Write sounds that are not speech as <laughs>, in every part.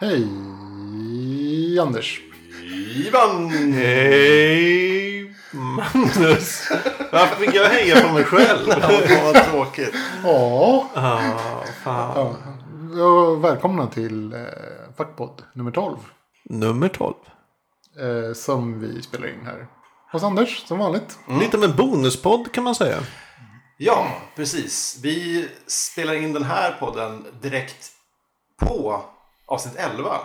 Hej Anders. Ivan! Hej Magnus! Varför fick jag heja på mig själv? <laughs> Ja, vad tråkigt. Ja, Ah, fan. ja, välkomna till eh, Fackpodd nummer 12. Nummer 12. Eh, som vi spelar in här. Hos Anders, som vanligt. Lite av en bonuspodd kan man säga. Ja, precis. Vi spelar in den här podden direkt på avsnitt 11.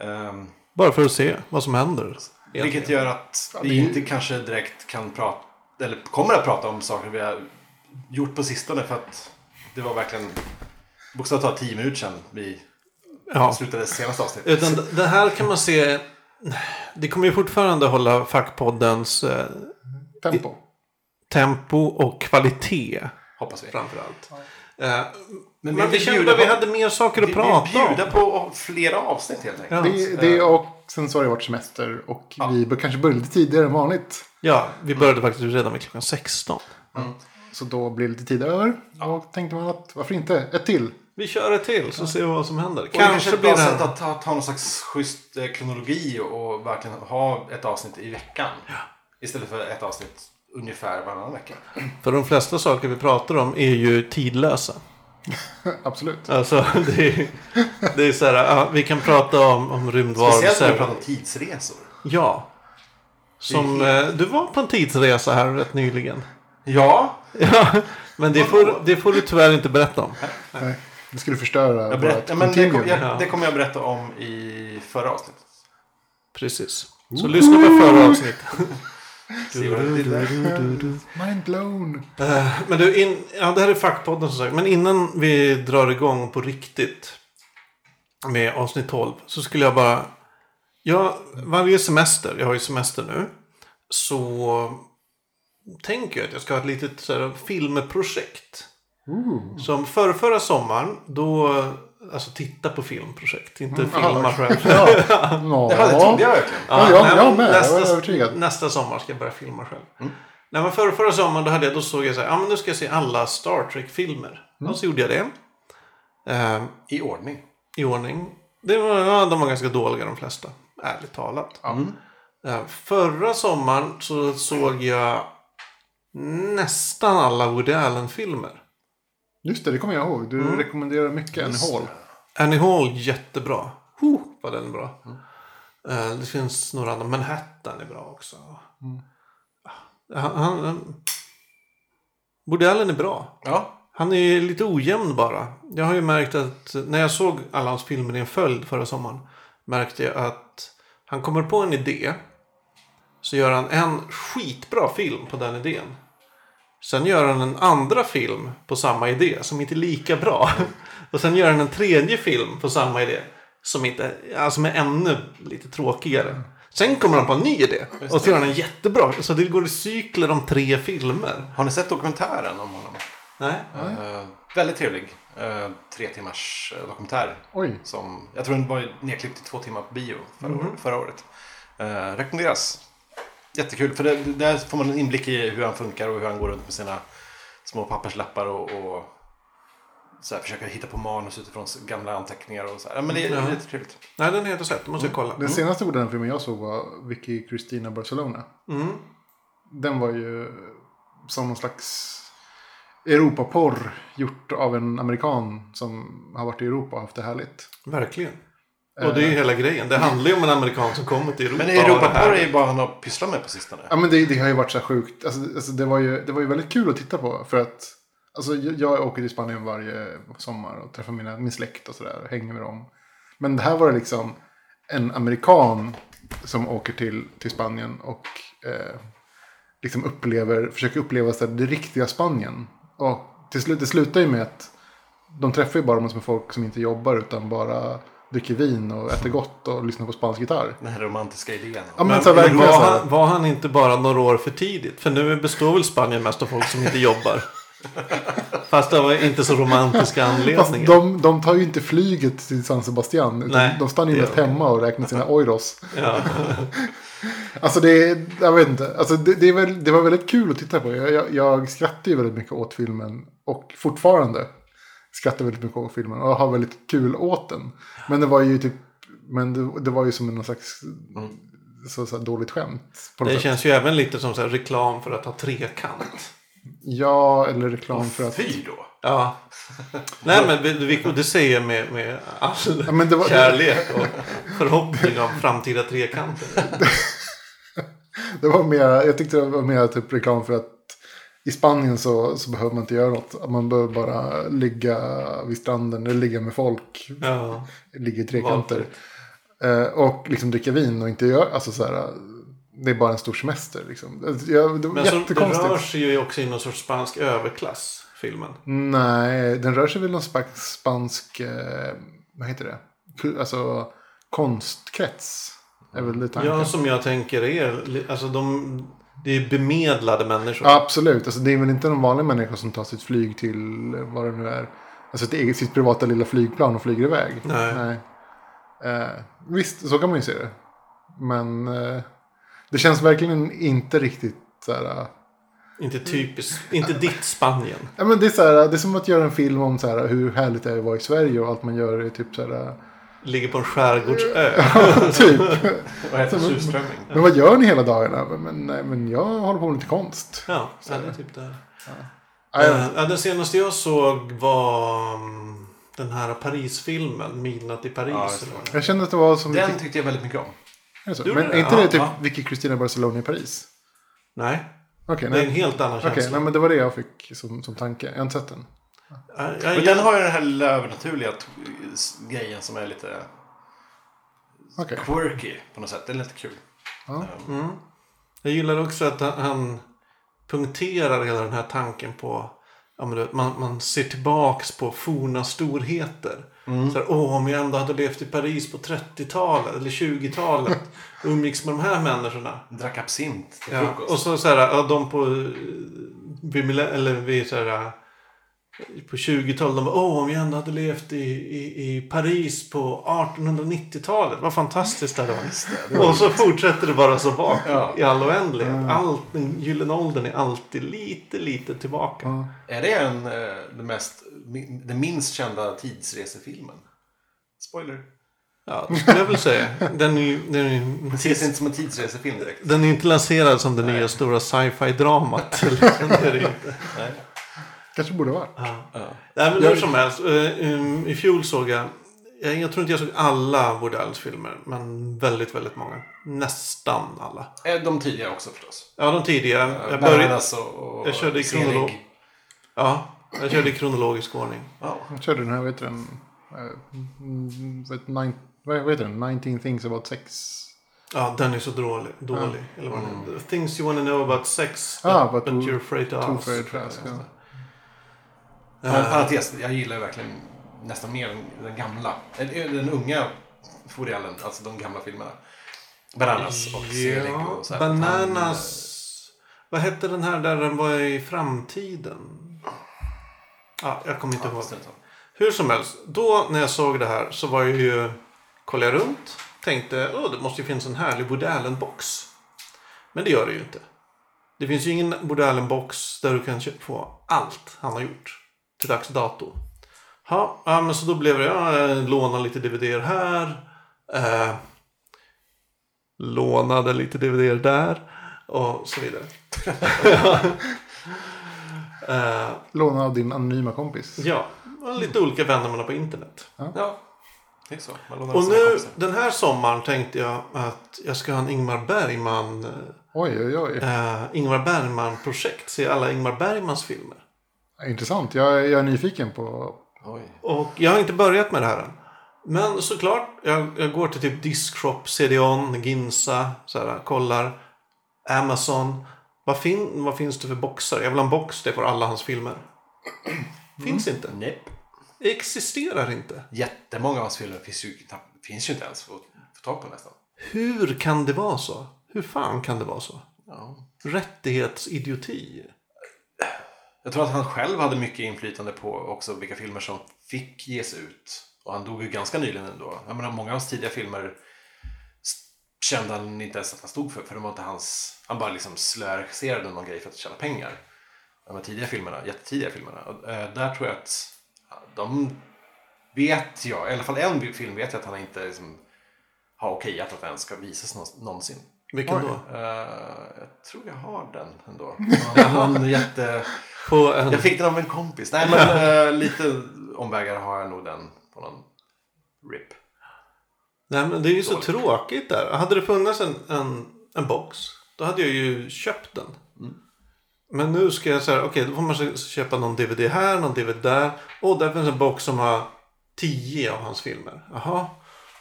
Ehm, Bara för att se vad som händer. vilket gör att vi inte kanske direkt kan prata, eller kommer att prata om saker vi har gjort på sistone. För att det var verkligen bokstavligt talat 10 minuter sedan vi Ja. slutade senaste avsnitt. Utan det här kan man se. Det kommer ju fortfarande hålla fackpoddens eh, Tempo. tempo och kvalitet Hoppas vi. framförallt. Eh, Men men vi kände bjuda att vi hade mer saker att Vi prata vill bjuda om. på flera avsnitt helt enkelt. Ja. Det, det, och sen så har det varit semester och Ja. vi kanske börja lite tidigare än vanligt. Ja, vi började faktiskt redan vid klockan 16. Så då blir det lite tid över. Och tänkte man att varför inte? Ett till. Vi kör ett till så ser vi vad som händer. Och det kanske Kanske blir bra sätt det... att ta, ta någon slags schysst eh, kronologi och, och verkligen ha ett avsnitt i veckan. Istället för ett avsnitt ungefär varannan vecka. För de flesta saker vi pratar om är ju tidlösa. <laughs> Absolut. Alltså det är, det är så här, ja, vi kan prata om, om Speciellt när vi rymdvarelser. pratar om tidsresor. Ja. Som, eh, du var på en tidsresa här rätt nyligen. Ja, <laughs> Ja, men det får, det får du tyvärr inte berätta om. Nej, det skulle förstöra jag berätt, men det, kom, jag, Ja. det kommer jag berätta om i förra avsnittet. Precis. Så lyssna på förra avsnittet. <laughs> <laughs> Mind blown. Eh, Men du, in, ja, det här är Fackpodden som sagt. Men innan vi drar igång på riktigt med avsnitt 12 så skulle jag bara... Ja, varje semester, jag har ju semester nu, så tänker jag att jag ska ha ett litet så här, filmprojekt. Ooh. Som för förra sommaren, då... Alltså titta på filmprojekt, inte filma aha. själv. Ja. Ja, det trodde jag verkligen. Ja, jag- nej, jag men med. Jag Nästa, var övertygad. nästa sommar ska jag börja filma själv. Nej, men förra, förra sommaren då, hade jag, då såg jag så här, ja men nu ska jag se alla Star Trek-filmer. Och så gjorde jag det. Eh, I ordning. I ordning. Det var, ja, de var ganska dåliga de flesta. Ärligt talat. Eh, förra sommaren så såg jag nästan alla Woody Allen-filmer. Just det, det kommer jag ihåg. Du rekommenderar mycket Annie Hall. Annie Hall jättebra. Huh, vad den är bra. Eh, det finns några andra. Manhattan är bra också. Han, han, Woody Allen är bra. Ja, Han är lite ojämn bara. Jag har ju märkt att när jag såg alla hans filmer i en följd förra sommaren. Märkte jag att han kommer på en idé. Så gör han en skitbra film på den idén. Sen gör han en andra film på samma idé som inte är lika bra. <laughs> Och sen gör han en tredje film på samma idé. Som, inte, ja, som är ännu lite tråkigare. Sen kommer han på en ny idé. Och så gör han en jättebra. Så det går i cykler om tre filmer. har ni sett dokumentären om honom? Nej. Eh, väldigt trevlig. Uh, tre timmars eh, dokumentär. Oj. Som, jag tror den var nedklippt i två timmar på bio förra, året- förra året. Eh, rekommenderas. Jättekul, för det, där får man en inblick i hur han funkar och hur han går runt med sina små papperslappar och, och så här, försöker hitta på manus utifrån gamla anteckningar och så här. Ja, men det är Ja. jättetrevligt. Nej, den jag inte sett. Det måste jag kolla. Den senaste orden filmen jag såg var Vicky Cristina Barcelona. Mm. Den var ju som någon slags Europaporr gjort av en amerikan som har varit i Europa och haft det härligt. Verkligen. Och det är ju hela grejen. Det handlar ju om en amerikan som kommer till Europa. Men Europaporr är ju bara han har pysslat med på sistone. Ja men det, det har ju varit så här sjukt. Alltså, alltså det, var ju, det var ju väldigt kul att titta på. För att alltså, jag, jag åker till Spanien varje sommar och träffar mina, min släkt och sådär. Och hänger med dem. Men det här var det liksom en amerikan som åker till, till Spanien och eh, liksom upplever, försöker uppleva så här, det riktiga Spanien. Och till slut, det slutar ju med att de träffar ju bara massor med folk som inte jobbar utan bara dricker vin och äter gott och lyssnar på spansk gitarr. Den här romantiska idén. Ja, men, Men, så här, men verkligen var, han, var han inte bara några år för tidigt? För nu består väl Spanien mest av folk som inte jobbar. Fast det var inte så romantiska anledningar. de, de tar ju inte flyget till San Sebastian. Utan Nej, de stannar ju mest hemma och räknar sina. Ja. <laughs> Alltså det, är- jag vet inte. Alltså det, det, är väl, det var väldigt kul att titta på. Jag, jag, jag skrattar ju väldigt mycket åt filmen. Och fortfarande. skrattar väldigt mycket åt filmen och har väldigt kul åt den. Men det var ju typ, men det, det var ju som någon slags så, så här dåligt skämt. På något Det sätt. känns ju även lite som så här reklam för att ha trekant. Ja, eller reklam för att... Fy då! Ja. <laughs> Nej men vi- vi- det säger med, med all Ja, men det var, kärlek och förhoppning om framtida trekanter. <laughs> Det var mer, jag tyckte det var mer typ reklam för att i Spanien så, så behöver man inte göra något. Man behöver bara ligga vid stranden eller ligga med folk. Ja. Ligga i trekanter. Valfritt. Eh, och liksom dricka vin och inte göra, alltså så här. Det är bara en stor semester liksom. Jag, det var Men så jättekonstigt. rör sig ju också i någon sorts spansk överklass, filmen. Nej, den rör sig väl någon spansk, spansk eh, vad heter det? Alltså konstkrets. Är väl det tanken. Ja, som jag tänker är, alltså de, det är bemedlade människor. Ja, absolut. Alltså, det är väl inte någon vanlig människa som tar sitt flyg till vad det nu är. Alltså ett eget, sitt privata lilla flygplan och flyger iväg. Nej. Eh, visst, så kan man ju se det. Men eh, det känns verkligen inte riktigt så här. eh, Inte typiskt, inte ditt Spanien. Ja, men det, är så här, det är som att göra en film om så här, hur härligt det är att vara i Sverige och allt man gör är typ så här. Ligger på en skärgårdsö. <laughs> typ. Vad heter surströmming? Men vad gör ni hela dagarna? Men, nej, men jag håller på med lite konst. Ja, så det är typ det. Ja, ja. Eh, ja, den senaste jag såg var mm, den här Paris-filmen, Midnatt i Paris. Ja, Jag kände att det var som... Den tyckte jag väldigt mycket om. Är så? Men är inte Ja, det typ ja. Vicky Cristina Barcelona i Paris? Nej, Okej, det är en helt annan känsla. nej, men det var det jag fick som, som tanke. Jag har inte sett den. Ja, Men den har ju den här lilla övernaturliga grejen som är lite Okej. quirky på något sätt. Det är lite kul. Ja. Mm. Jag gillar också att han- punkterar hela den här tanken på Ja, men du vet, man, man ser tillbaks på forna storheter. Så här, Åh, om jag ändå hade levt i Paris på 30-talet eller 20-talet och <laughs> umgicks med de här människorna. Drack absint till Ja, frukost. och så, så här, ja, de på, eh, vid, eller vid så här, eh, på 20-talet, de bara, åh om jag ändå hade levt i, i, i Paris på 1890-talet. Vad fantastiskt det hade varit. Och så fortsätter det bara så bak Ja. i all oändlighet. Allt, den gyllene åldern är alltid lite, lite tillbaka. Ja. Är det en, eh, den, mest, den minst kända tidsresefilmen? Spoiler. Ja, det skulle jag väl säga. Den är, ju- den är, ju- Det ses inte som en tidsresefilm direkt. den är inte lanserad som det nya stora sci-fi-dramat. <laughs> Liksom, det ju. Nej. Kanske borde vara. Ja. Ja. Nej, men Jag- hur som helst. eh, um, I fjol såg jag, jag, tror inte jag såg alla Woody Allens filmer. Men väldigt, väldigt många. Nästan alla. Eh, De tidigare också förstås. Ja, de tidiga. Jag, började, jag körde i kronolog. ja, jag körde i kronologisk ordning. Ja. Jag körde den här, vad heter den? Eh, mm, nine- Vad heter den? 19 things about sex. Ja, den är så dålig. dålig eller vad heter. Things you wanna know about sex. Ah, but, but you're afraid to too ask. afraid to ask, ja. Uh, parentes, jag gillar ju verkligen nästan mer den, gamla. Eller, Den unga Woody Allen, alltså de gamla filmerna. Bananas och Selig Ja, och så. Bananas. Vad hette den här där den var i framtiden? Ja, jag kommer inte Han, ihåg. ja, Hur som helst, då när jag såg det här så var jag ju... Kollade jag runt. Tänkte, åh, det måste ju finnas en härlig Woody Allen-box. Men det gör det ju inte. Det finns ju ingen Woody Allen-box där du kan få allt han har gjort. Till dags dato. Ja, ja men så då blev det, ja, jag lånade lite DVD här. Eh, lånade lite DVD där. Och så vidare. <laughs> <laughs> eh, Låna av din anonyma kompis. ja, lite olika vänner man har på internet. Ja, det är så. Och nu kompisar. den här sommaren tänkte jag att jag ska ha en Ingmar Bergman Oj, oj, oj. eh, Ingmar Bergman-projekt. Se alla Ingmar Bergmans filmer. Intressant. Jag, jag är nyfiken på... Oj. Och jag har inte börjat med det här än. Men såklart, jag, jag går till typ Discshop, CD-ON, Ginsa, så här, kollar. Amazon. Vad, fin, vad finns det för boxar? Jag vill ha en box, det får alla hans filmer. Finns inte. Nej. Existerar inte. Jättemånga av hans filmer finns ju, knappt- finns ju inte ens att få tag på nästan. Hur kan det vara så? Hur fan kan det vara så? Ja. Rättighetsidioti. Jag tror att han själv hade mycket inflytande på också vilka filmer som fick ges ut. Och han dog ju ganska nyligen ändå. Jag menar, många av hans tidiga filmer kände han inte ens att han stod för. För det var inte hans... Han bara liksom slöregisserade någon grej för att tjäna pengar. De här tidiga filmerna, jättetidiga filmerna. Och, eh, där tror jag att de vet jag, i alla fall en film vet jag att han inte liksom, har okejat att den ska visas nå- någonsin. Vilken då? Eh, jag tror jag har den ändå. <laughs> Någon, jätte... På en... Jag fick den av en kompis. Nej men eh, lite omvägar har jag nog den på någon RIP. Nej men det är ju så tråkigt där. Hade det funnits en, en, en box. Då hade jag ju köpt den. Men nu ska jag säga, okej då får man köpa någon DVD här, någon DVD där. Och där finns en box som har tio av hans filmer. Jaha.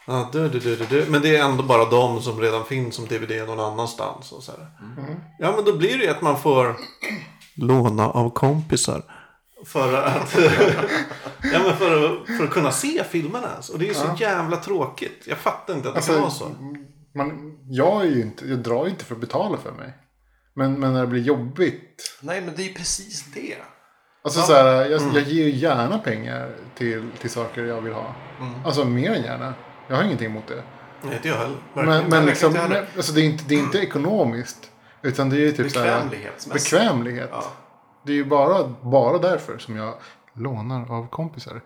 Ja, du, du, du, du, du. Men det är ändå bara de som redan finns som DVD någon annanstans. Och så här. Ja men då blir det ju att man får låna av kompisar. För att, <laughs> ja, men för, att, för att kunna se filmerna. alltså. Och det är så jävla tråkigt. Jag fattar inte att det kan vara Alltså, så. man, jag, är ju inte, jag drar ju inte för att betala för mig. Men, men när det blir jobbigt. Nej men det är ju precis det. Alltså så här, jag, Mm. jag ger ju gärna pengar till, till saker jag vill ha. Mm. Alltså mer än gärna. Jag har ingenting emot det. Nej, inte jag heller. Verkligen. Men, men liksom, inte heller. men, alltså det, är inte, det är inte ekonomiskt. Utan det är ju typ så här, bekvämlighet. Ja. Det är ju bara, bara därför som jag lånar av kompisar.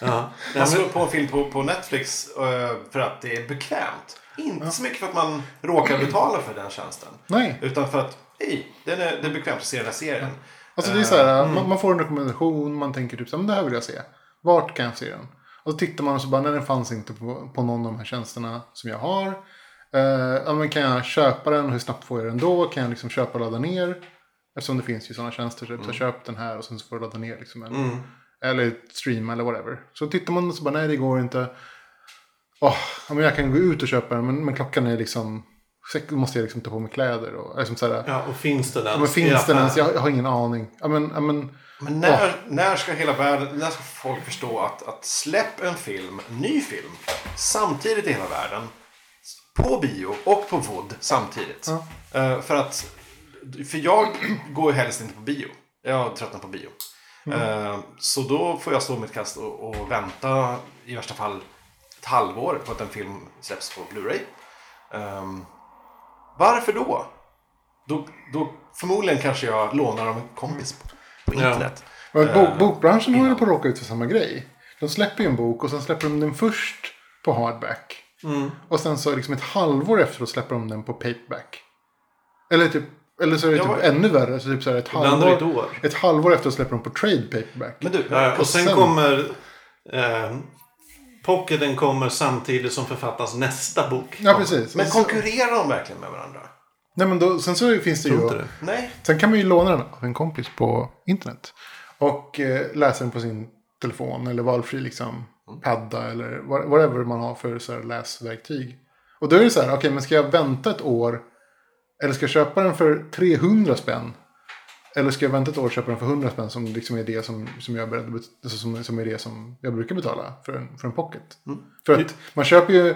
Ja. <laughs> Man Ja, slår på en film på, på Netflix eh, för att det är bekvämt. Inte så mycket för att man råkar betala för den tjänsten. Nej, Utan för att, hej, den är, det är bekvämt att se den här serien. alltså det är så här, man, man får en rekommendation, man tänker typ så här, men det här vill jag se. Vart kan jag se den? Och så tittar man och så bara, nej den fanns inte på, på någon av de här tjänsterna som jag har. Eh, ja, men kan jag köpa den? Hur snabbt får jag den då? Kan jag liksom köpa och ladda ner? Eftersom det finns ju sådana tjänster. Så köp den här och sen så får du ladda ner liksom en, Eller streama eller whatever. Så tittar man och så bara, nej det går inte. Åh, ja, men jag kan gå ut och köpa den men, men klockan är liksom, då måste jag liksom ta på mig kläder. Och, liksom så här, ja, och finns ja, ens men finns den ens? Jag, jag har ingen aning. Ja, men, ja, men, Men när, när ska hela världen, när ska folk förstå att, att släpp en film, ny film, samtidigt i hela världen, på bio och på VOD samtidigt. Eh, för att, för jag går ju helst inte på bio. Jag tröttnar på bio. Eh, så då får jag stå mitt kast och, och vänta i värsta fall ett halvår på att en film släpps på Blu-ray. Ehm, varför då? då? Då förmodligen kanske jag lånar av en kompis på, på Ja. internet. men Eh, bok, bokbranschen håller på att råka ut för samma grej. De släpper ju en bok och sen släpper de den först på hardback. Mm. Och sen så liksom ett halvår efteråt släpper de den på paperback. Eller, typ, eller så är det typ vad- ännu värre. Så typ så här ett, det ett halvår, år. ett halvår efteråt släpper de på trade paperback. Men du, Ja, och sen sen- kommer... Eh, Pocketen kommer samtidigt som författas nästa bok. Ja, precis. men Och konkurrerar de verkligen med varandra? Nej, men då, sen så finns det Tror ju... inte det. Nej. Sen kan man ju låna den av en kompis på internet. Och eh, läsa den på sin telefon eller valfri liksom, padda eller what- whatever man har för så här, läsverktyg. Och då är det så här, okej men ska jag vänta ett år? Eller ska jag köpa den för 300 spänn? Eller ska jag vänta ett år och köpa den för 100 spänn som liksom är det som, som, jag beredd alltså, som, som är det som jag brukar betala för en, för en pocket? För att man köper ju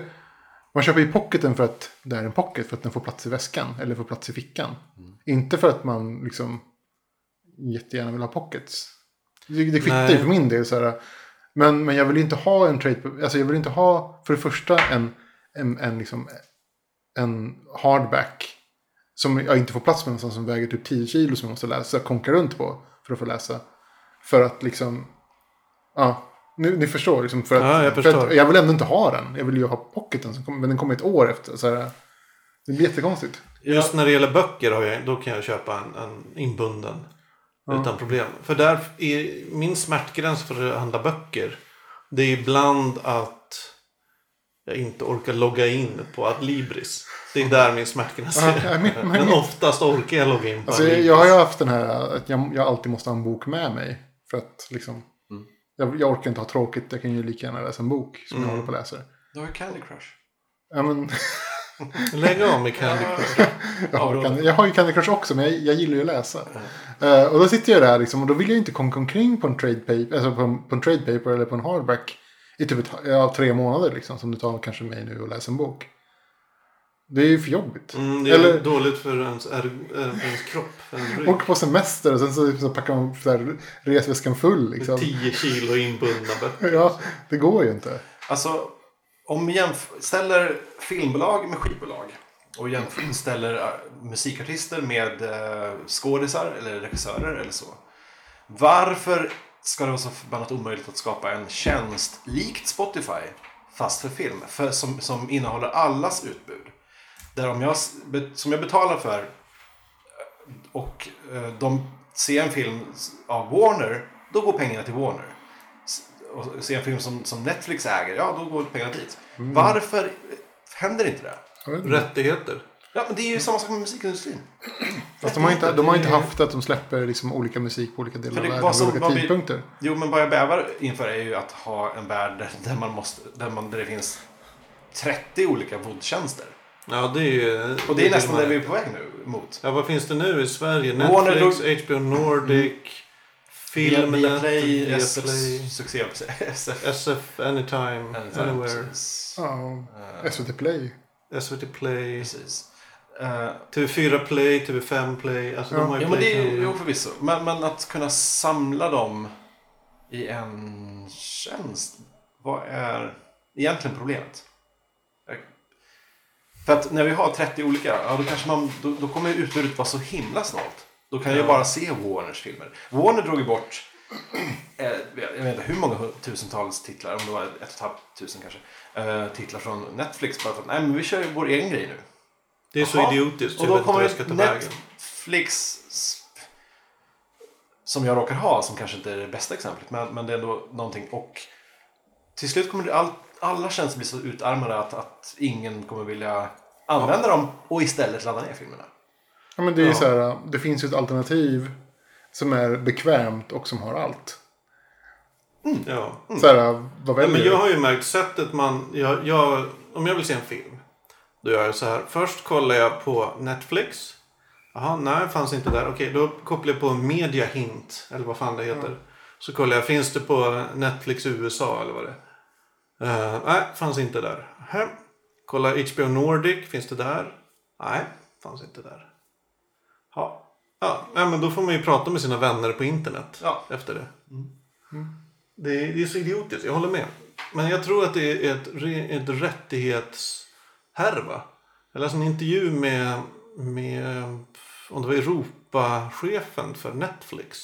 man köper ju pocketen för att det är en pocket, för att den får plats i väskan eller får plats i fickan. Inte för att man liksom jättegärna vill ha pockets. Det, det kvittar ju för min del. Så här, men, men jag vill inte ha en trade, alltså jag vill inte ha för det första en, en, en, liksom, en hardback som jag inte får plats med någonstans som väger typ 10 kilo som jag måste läsa, konka runt på för att få läsa. För att liksom, ja, ni, ni förstår. Liksom, för att, Ja, jag För förstår. att jag vill ändå inte ha den. Jag vill ju ha pocketen, som men den kommer ett år efter. Så här, det blir jättekonstigt. Just när det gäller böcker har jag, då kan jag köpa en, en inbunden. Utan problem. För där är min smärtgräns för att handla böcker. Det är ibland att jag inte orkar logga in på Adlibris. Det är där min ja, min- min- Men oftast orkar jag logga in på Alltså, jag, jag har ju haft den här att jag, jag alltid måste ha en bok med mig. För att liksom, jag, jag orkar inte ha tråkigt. Jag kan ju lika gärna läsa en bok som jag håller på och läser. Du har ju Candy Crush. Ja, men, <laughs> Lägg av med Candy Crush. <laughs> jag, har, Candy- jag har ju Candy Crush också, men jag, jag gillar ju att läsa. Eh, och då sitter jag där liksom, och då vill jag inte konka omkring på en trade paper, alltså på en, på en trade paper eller på en hardback i typ ett, ja, tre månader liksom, som det tar kanske mig nu att läsa en bok. Det är ju för jobbigt. Mm, det är Eller- dåligt för ens, är, ens kropp. Ens. Åker på semester och sen så, så packar man så här, resväskan full. Liksom. 10 kilo inbundna böcker. Ja, det går ju inte. Alltså, om vi jämställer filmbolag med skivbolag och jämställer äh, musikartister med äh, skådisar eller regissörer eller så. Varför ska det vara så förbannat omöjligt att skapa en tjänst likt Spotify fast för film för, som, som innehåller allas utbud. Där om jag, som jag betalar för och eh, de ser en film av Warner, då går pengarna till Warner. Och ser en film som, som Netflix äger, ja då går pengarna dit. Varför händer inte det? Rättigheter. Ja, men det är ju samma sak med musikindustrin. Fast de har, inte, de har inte haft att de släpper liksom olika musik på olika delar av det- världen som- olika vad vi- tidpunkter. Jo, men vad jag bävar inför är ju att ha en värld där, man måste, där, man, där det finns 30 olika vodtjänster. Ja, det är ju... Och det är nästan det vi är på väg nu mot. Ja, vad finns det nu i Sverige? Warner Netflix, HBO Nordic, Filmnet, Viaplay, Viaplay, succé <laughs> SF. SF Anytime, Anywhere, Precis. Ja, SVT Play. SVT Play, Precis. Eh, TV4 Play, TV5 Play. Alltså de har ju ja, men det är Play jo, förvisso. Men, men att kunna samla dem i en tjänst. Vad är egentligen problemet? För att när vi har 30 olika, ja, då, kanske man, då, då kommer utbudet vara så himla snålt. Då kan jag bara se Warners filmer. Warner drog ju bort, eh, jag vet inte hur många tusentals titlar, om det var ett och ett halvt tusen kanske, eh, titlar från Netflix. Bara för att nej, men vi kör ju vår egen grej nu. Det är så idiotiskt. Och Jag då kommer vägen. Netflix som jag råkar ha, som kanske inte är det bästa exemplet, men, men det är ändå någonting. Och till slut kommer det all, alla tjänster bli så utarmade att, att ingen kommer vilja använda dem och istället ladda ner filmerna. Ja, men det, är Ja. så här, det finns ju ett alternativ som är bekvämt och som har allt. Ja. Så här, vad Ja, väljer men du? jag har ju märkt sättet man... Jag, jag, om jag vill se en film. Då gör jag så här. Först kollar jag på Netflix. Jaha, nej, fanns inte där. Okej, då kopplar jag på Media Hint. Eller vad fan det heter. Så kollar jag, finns det på Netflix USA eller vad det är? Uh, nej, fanns inte där. Här. Kolla HBO Nordic, finns det där? Nej, fanns inte där. Ja, ja men då får man ju prata med sina vänner på internet Ja. efter det. Det är, det är så idiotiskt, jag håller med. Men jag tror att det är ett, ett rättighetshärva. Jag läste en intervju med, med om det var Europachefen för Netflix.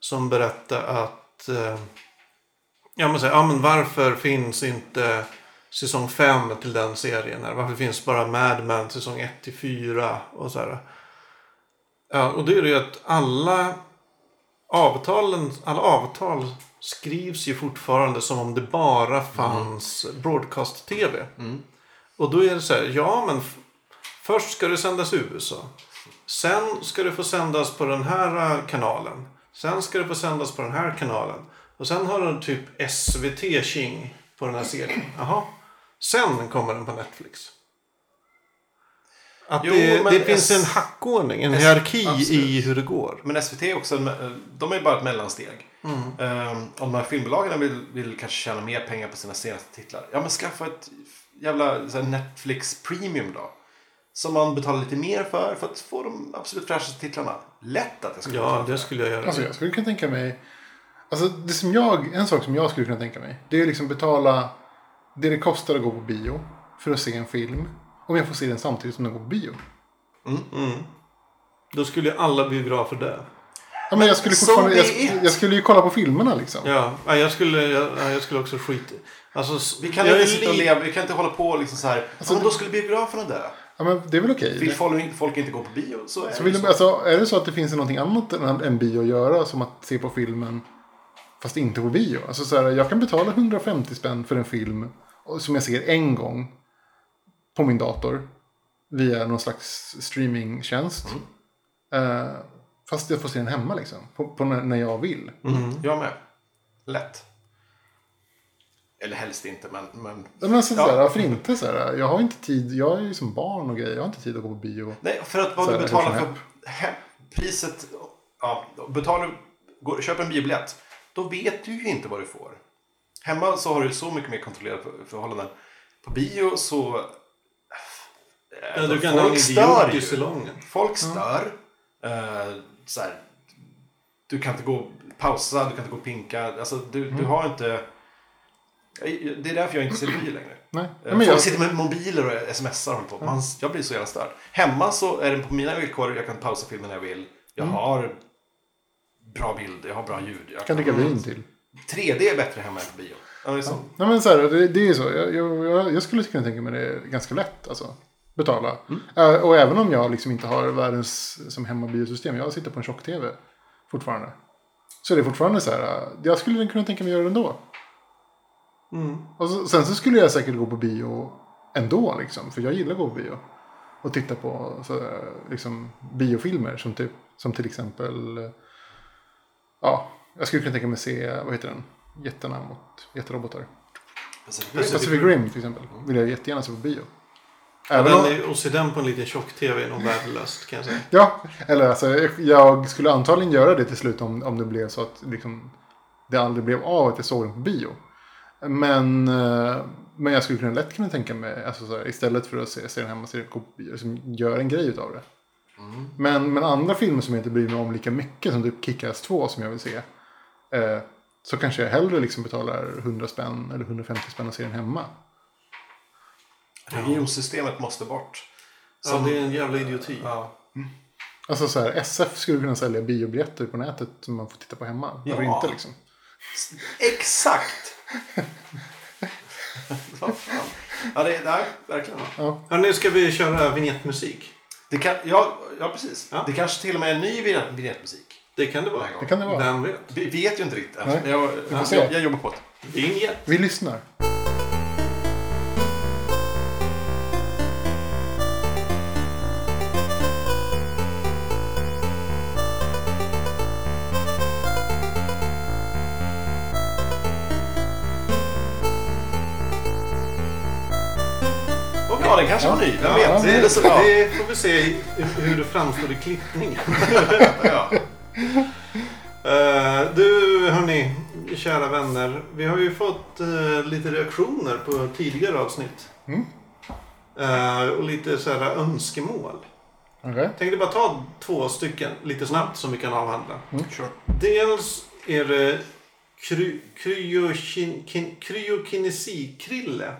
Som berättade att eh, ja, men, så ja, men varför finns inte säsong 5 till den serien? Här? Varför finns bara Mad Men säsong 1 till 4? Och så här. Ja, och det är det ju att alla avtalen, alla avtal skrivs ju fortfarande som om det bara fanns broadcast-tv. Och då är det så här, ja men först ska det sändas i USA. Sen ska det få sändas på den här eh, kanalen. Sen ska det få sändas på den här kanalen. Och sen har du typ SVT King på den här serien. Jaha. Sen kommer den på Netflix. Att Jo, det, men det finns S- en hackordning, en S- hierarki absolut. i hur det går. Men SVT är också, eh, de är bara ett mellansteg. Eh, om de här filmbolagen vill, vill kanske tjäna mer pengar på sina senaste titlar. Ja men skaffa ett jävla så här, Netflix Premium då. Som man betalar lite mer för, för att få de absolut fräschaste titlarna. Lätt att jag skulle Ja, det skulle jag göra. Alltså jag skulle kunna tänka mig. Alltså det som jag, en sak som jag skulle kunna tänka mig. Det är liksom betala det det kostar att gå på bio. För att se en film. Om jag får se den samtidigt som den går på bio. Då skulle ju alla biografer dö. Ja, men jag skulle fortfarande, jag, jag skulle ju kolla på filmerna liksom. Ja, ja, jag skulle, jag, ja, jag skulle också skita Alltså, Vi kan jag inte sitta och li- leva, vi kan inte hålla på liksom så här. Alltså, ja, men då skulle biograferna dö. Ja, men det är väl okej. Vill folk, folk inte gå på bio så är Så det vill, så. alltså, är det så att det finns någonting annat än, än bio att göra som att se på filmen fast inte på bio? Alltså, så här, jag kan betala 150 spänn för en film som jag ser en gång på min dator via någon slags streamingtjänst. Eh, fast jag får se den hemma liksom, på, på när, jag vill. Jag med. Lätt. Eller helst inte, men... men... Men alltså, Ja. så här, varför inte? Så här, jag har inte tid, jag är ju som barn och grejer, jag har inte tid att gå på bio. Nej, för att vad Så du betalar för priset... Ja, betalar du... Går, köper en biobiljett. Då vet du ju inte vad du får. Hemma så har du så mycket mer kontrollerade för- förhållanden. På bio så... Ja, du kan ha en folk stör ju. salongen. Folk stör. Eh, så här, du kan inte gå pausa, du kan inte gå pinka. Alltså, du, Mm. du har inte... Det är därför jag inte ser bio längre. <clears throat> Nej. Eh, men Folk jag, sitter med mobiler och smsar och på. Man, jag blir så jävla störd. Hemma så är det på mina villkor. Jag kan pausa filmen när jag vill. Jag Mm. har bra bild, jag har bra ljud. Jag Kan dricka vin till. 3D är bättre hemma än på bio. Ja, det är så. Nej men så här, det, det är ju så. Jag, jag, jag, skulle kunna tänka mig det ganska lätt. Alltså, betala. Eh, och även om jag liksom inte har världens som hemmabiosystem. Jag sitter på en tjock-tv fortfarande. Så det är fortfarande så här. eh, Jag skulle kunna tänka mig göra det ändå. Och så, sen så skulle jag säkert gå på bio ändå. Liksom, för jag gillar att gå på bio. Och titta på så, här, liksom, biofilmer. Som, typ, som till exempel. Ja, jag skulle kunna tänka mig se. Vad heter den? Jättarna mot jätterobotar. Pacific Pacific Rim till exempel. Vill jag jättegärna se på bio. Även om, är, och se den på en liten tjock-tv är nog värdelöst kan jag säga. ja, eller alltså, jag skulle antagligen göra det till slut om, om det blev så att liksom, det aldrig blev av att jag såg den på bio. Men, eh, men jag skulle kunna lätt kunna tänka mig, alltså, så här, istället för att se, se den hemma, se den på bio, liksom, gör en grej av det. Men, men andra filmer som jag inte bryr mig om lika mycket, som typ Kick-Ass 2 som jag vill se. Eh, så kanske jag hellre liksom betalar 100 spänn eller 150 spänn och ser den hemma. Regionsystemet måste bort. Ja, det är en jävla idioti. Ja. Alltså så här, SF skulle kunna sälja biobiljetter på nätet som man får titta på hemma. Varför Ja. inte liksom? Exakt! <laughs> Vad fan. Ja, det är nej, verkligen. Ja. Ja, nu ska vi köra vignettmusik. Det kan, ja, ja, precis. Ja. Det kanske till och med är en ny vignettmusik. Det kan det vara. Det kan det vara. Vem vet? Vi vet ju inte riktigt. Nej. Jag, jag, jag, jobbar på det. Vinjett. Vi lyssnar. Den kanske var ny. Vem vet? Det är det så bra. Det får vi se hur det framstår i klippningen. <laughs> Ja. Eh, du, hörni, kära vänner. Vi har ju fått eh, lite reaktioner på tidigare avsnitt. Mm. Eh, och lite så här önskemål. Okej. Tänkte bara ta två stycken lite snabbt som vi kan avhandla. Sure. Dels är det kry, kryokin, kin, kryokinesi-Krille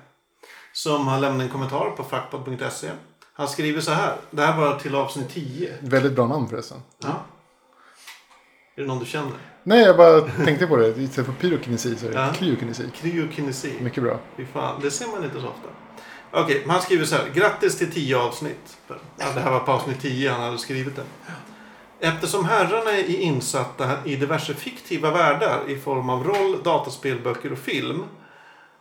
som har lämnat en kommentar på fackpodd.se. Han skriver så här. Det här var till avsnitt 10. Väldigt bra namn förresten. Ja. Är det någon du känner? Nej, jag bara tänkte på det. Istället för pyrokinesi så är det Ja. kryokinesi. Kryokinesi. Mycket bra. Fy fan, det ser man inte så ofta. Okej, men han skriver så här. Grattis till 10 avsnitt. Ja, det här var på avsnitt 10 han hade skrivit det. Eftersom herrarna är insatta i diverse fiktiva världar i form av roll, dataspel, böcker och film.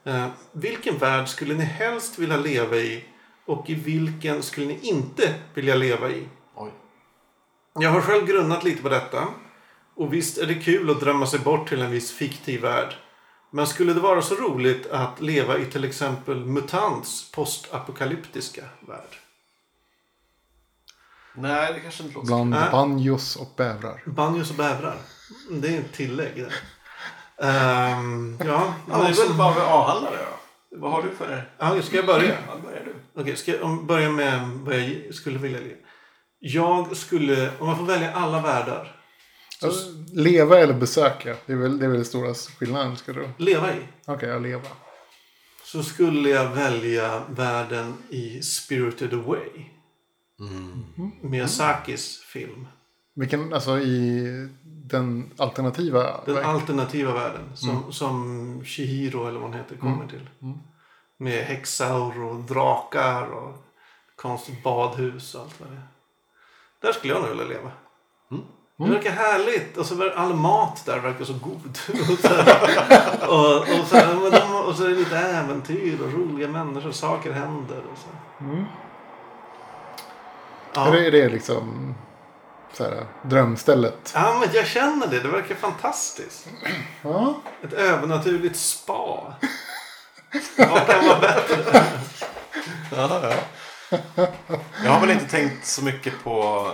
Eh, vilken värld skulle ni helst vilja leva i? Och i vilken skulle ni inte vilja leva i? Oj. Jag har själv grunnat lite på detta. Och visst är det kul att drömma sig bort till en viss fiktiv värld. Men skulle det vara så roligt att leva i till exempel MUTANTs postapokalyptiska värld? Nej, det kanske inte låter. Bland Nej. banjos och bävrar. Banjos och bävrar. Det är ett tillägg där. Ehm, ja, Ja, det är väl bara vi avhandlar det då. Vad har du för... ja, ska jag börja? Ja, börjar du. Okej, ska jag om- börja med vad jag skulle vilja leva? Jag skulle, om jag får välja alla världar, Alltså, leva eller besöka. Det är väl det är väl den stora skillnaden. Ska du? leva i. Okej, jag leva. Så skulle jag välja världen i Spirited Away. Miyazakis film. Vilken, alltså i den alternativa. Den verk- alternativa världen. Som, som Shihiro eller vad hon heter kommer till. Med häxor och drakar och konstigt badhus och allt vad det är. Där skulle jag nog vilja leva. Det verkar härligt. Och så ver- all mat där verkar så god. <laughs> <laughs> och, så, och, och, så, men de, och så är det lite äventyr och roliga människor. Saker händer. Och så. Ja. Är det, är det liksom så här, drömstället? ja, men jag känner det. Det verkar fantastiskt. Ja. Ett övernaturligt spa. Vad kan vara bättre? Ja, ja. Jag har väl inte tänkt så mycket på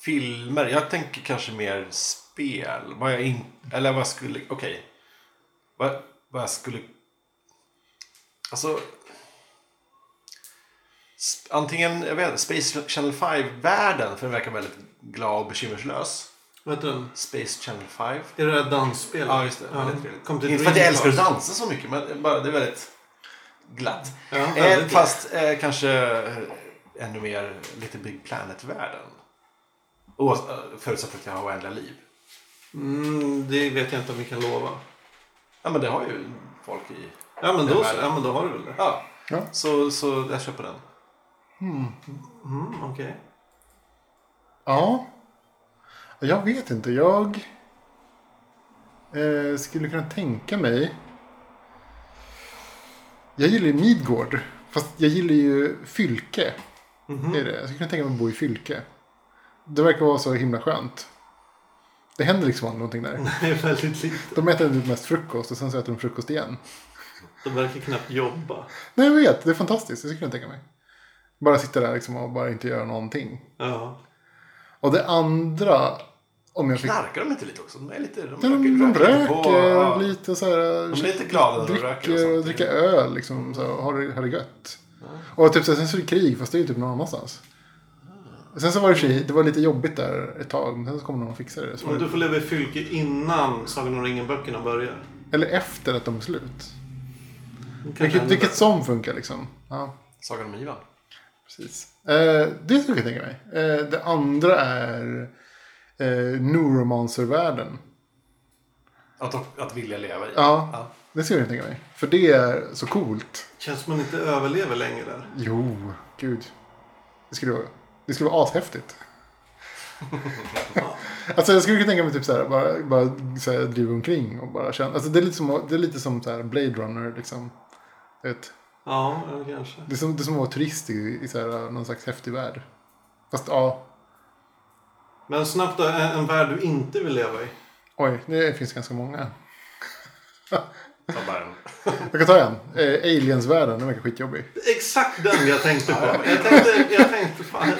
filmer. Jag tänker kanske mer spel. Vad jag in... Eller vad skulle... Okej. Vad, vad jag skulle... Alltså... Antingen, jag vet inte, Space Channel 5-världen. För den verkar väldigt glad och bekymmerslös. Vet du, Space Channel 5. är det där dansspelet? Ja, just det. Ja, Väldigt trevligt. kom till Inte för att jag älskar att dansa så mycket, men bara, det är väldigt glatt. Ja, eh, väldigt fast eh, kanske eh, ännu mer lite Big Planet-världen. Och, eh, förutsatt att jag har oändliga liv. Mm, det vet jag inte om vi kan lova. Ja men det har ju folk i... Ja men då, värre. ja, men då har du väl det. Ja. Ja. Så, så jag köper den. Mm, Okej. Ja. Jag vet inte. Jag eh, skulle kunna tänka mig. Jag gillar ju Midgård. Fast jag gillar ju Fylke. Är det. Jag skulle kunna tänka mig att bo i Fylke. Det verkar vara så himla skönt. Det händer liksom aldrig någonting där. <laughs> Är väldigt lite. De äter typ mest frukost och sen så äter de frukost igen. De verkar knappt jobba. Nej jag vet, det är fantastiskt. Det skulle jag tänka mig. Bara sitta där liksom och bara inte göra någonting. Ja. Och det andra. Om jag fick Knarkar de inte lite också? De är lite... De, Ja, de, de röker lite på, röker ja. lite så här. De blir lite glada när de röker och dricker och sånt. dricker öl liksom. Så har det, har det gött. Och typ så här, sen så är det krig fast det är ju typ någon annanstans. Sen så var det, det var lite jobbigt där ett tag. Men sen så kommer någon och fixar det. Men du får leva i Fylke innan Sagan om ringen-böckerna börjar. eller efter att de är slut. Vilket, vilket som funkar liksom. Ja, Sagan om Ivan. Precis. Eh, det skulle jag tänka mig. Eh, det andra är eh, Neuromancer-världen. Att, att vilja leva i. Ja, Ja. det skulle jag tänka mig. För det är så coolt. Känns som man inte överlever länge där. Jo, gud. Det skulle vara, det skulle vara ashäftigt. <laughs> alltså jag skulle kunna tänka mig typ så här, bara, bara så här, driva omkring och bara känna. Alltså det är lite som, det är lite som så här Blade Runner liksom. Vet, Ja, kanske. det, är som, det är som att vara turist i, i så här, någon slags häftig värld. Fast ja, Men snabbt då, en, en värld du inte vill leva i. oj, det finns ganska många. Ta bara en. Jag kan ta en. Eh, Aliens-världen, den verkar skitjobbig. Exakt den jag tänkte på. Jag tänkte, jag tänkte fan.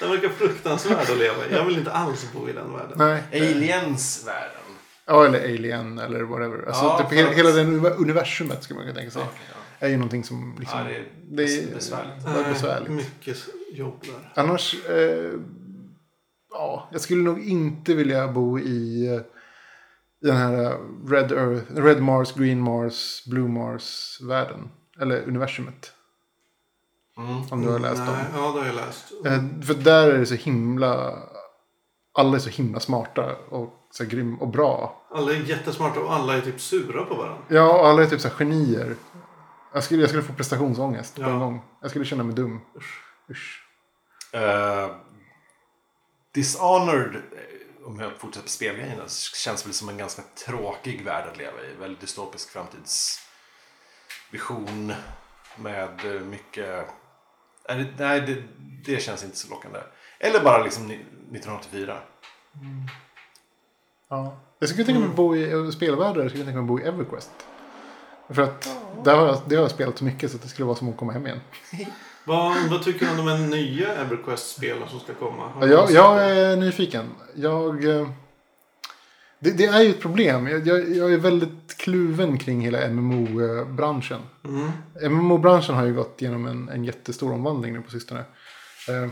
Den verkar fruktansvärd att leva i. Jag vill inte alls bo i den världen. Nej. Aliens-världen. Ja, eller Alien eller whatever. Alltså, Ja, typ för hela, den universumet skulle man kunna tänka sig. Okej, ja. Är ju någonting som liksom... Ja, det är det är besvärligt. det är besvärligt. Mycket jobb där. Annars, eh, ja, jag skulle nog inte vilja bo i den här Red, Earth, Red Mars, Green Mars, Blue Mars-världen. Eller universumet. Mm. Om du har läst dem. Nej, ja, det har jag läst. Eh, för där är det så himla... Alla är så himla smarta och så grym och bra. Alla är jättesmarta och alla är typ sura på varandra. Ja, och alla är typ så här genier. Jag skulle, jag skulle få prestationsångest på en gång. Jag skulle känna mig dum. Usch. Eh, Dishonored, eh, om jag fortsätter på spelgrejerna, känns väl som en ganska tråkig värld att leva i. Väldigt dystopisk framtidsvision med eh, mycket... Nej, det, nej det, det känns inte så lockande. Eller bara liksom ni- 1984. Ja. Jag skulle tänka mig att bo i spelvärldar. Jag skulle tänka mig att bo i Everquest. För att där har jag, det har jag spelat så mycket så att det skulle vara som att komma hem igen. <laughs> Vad, vad tycker du om de nya EverQuest-spelen som ska komma? Har Jag, jag är nyfiken. Jag, eh, det, det är ju ett problem. Jag, jag, jag är väldigt kluven kring hela MMO-branschen. Mm. MMO-branschen har ju gått igenom en, en jättestor omvandling nu på sistone. Eh,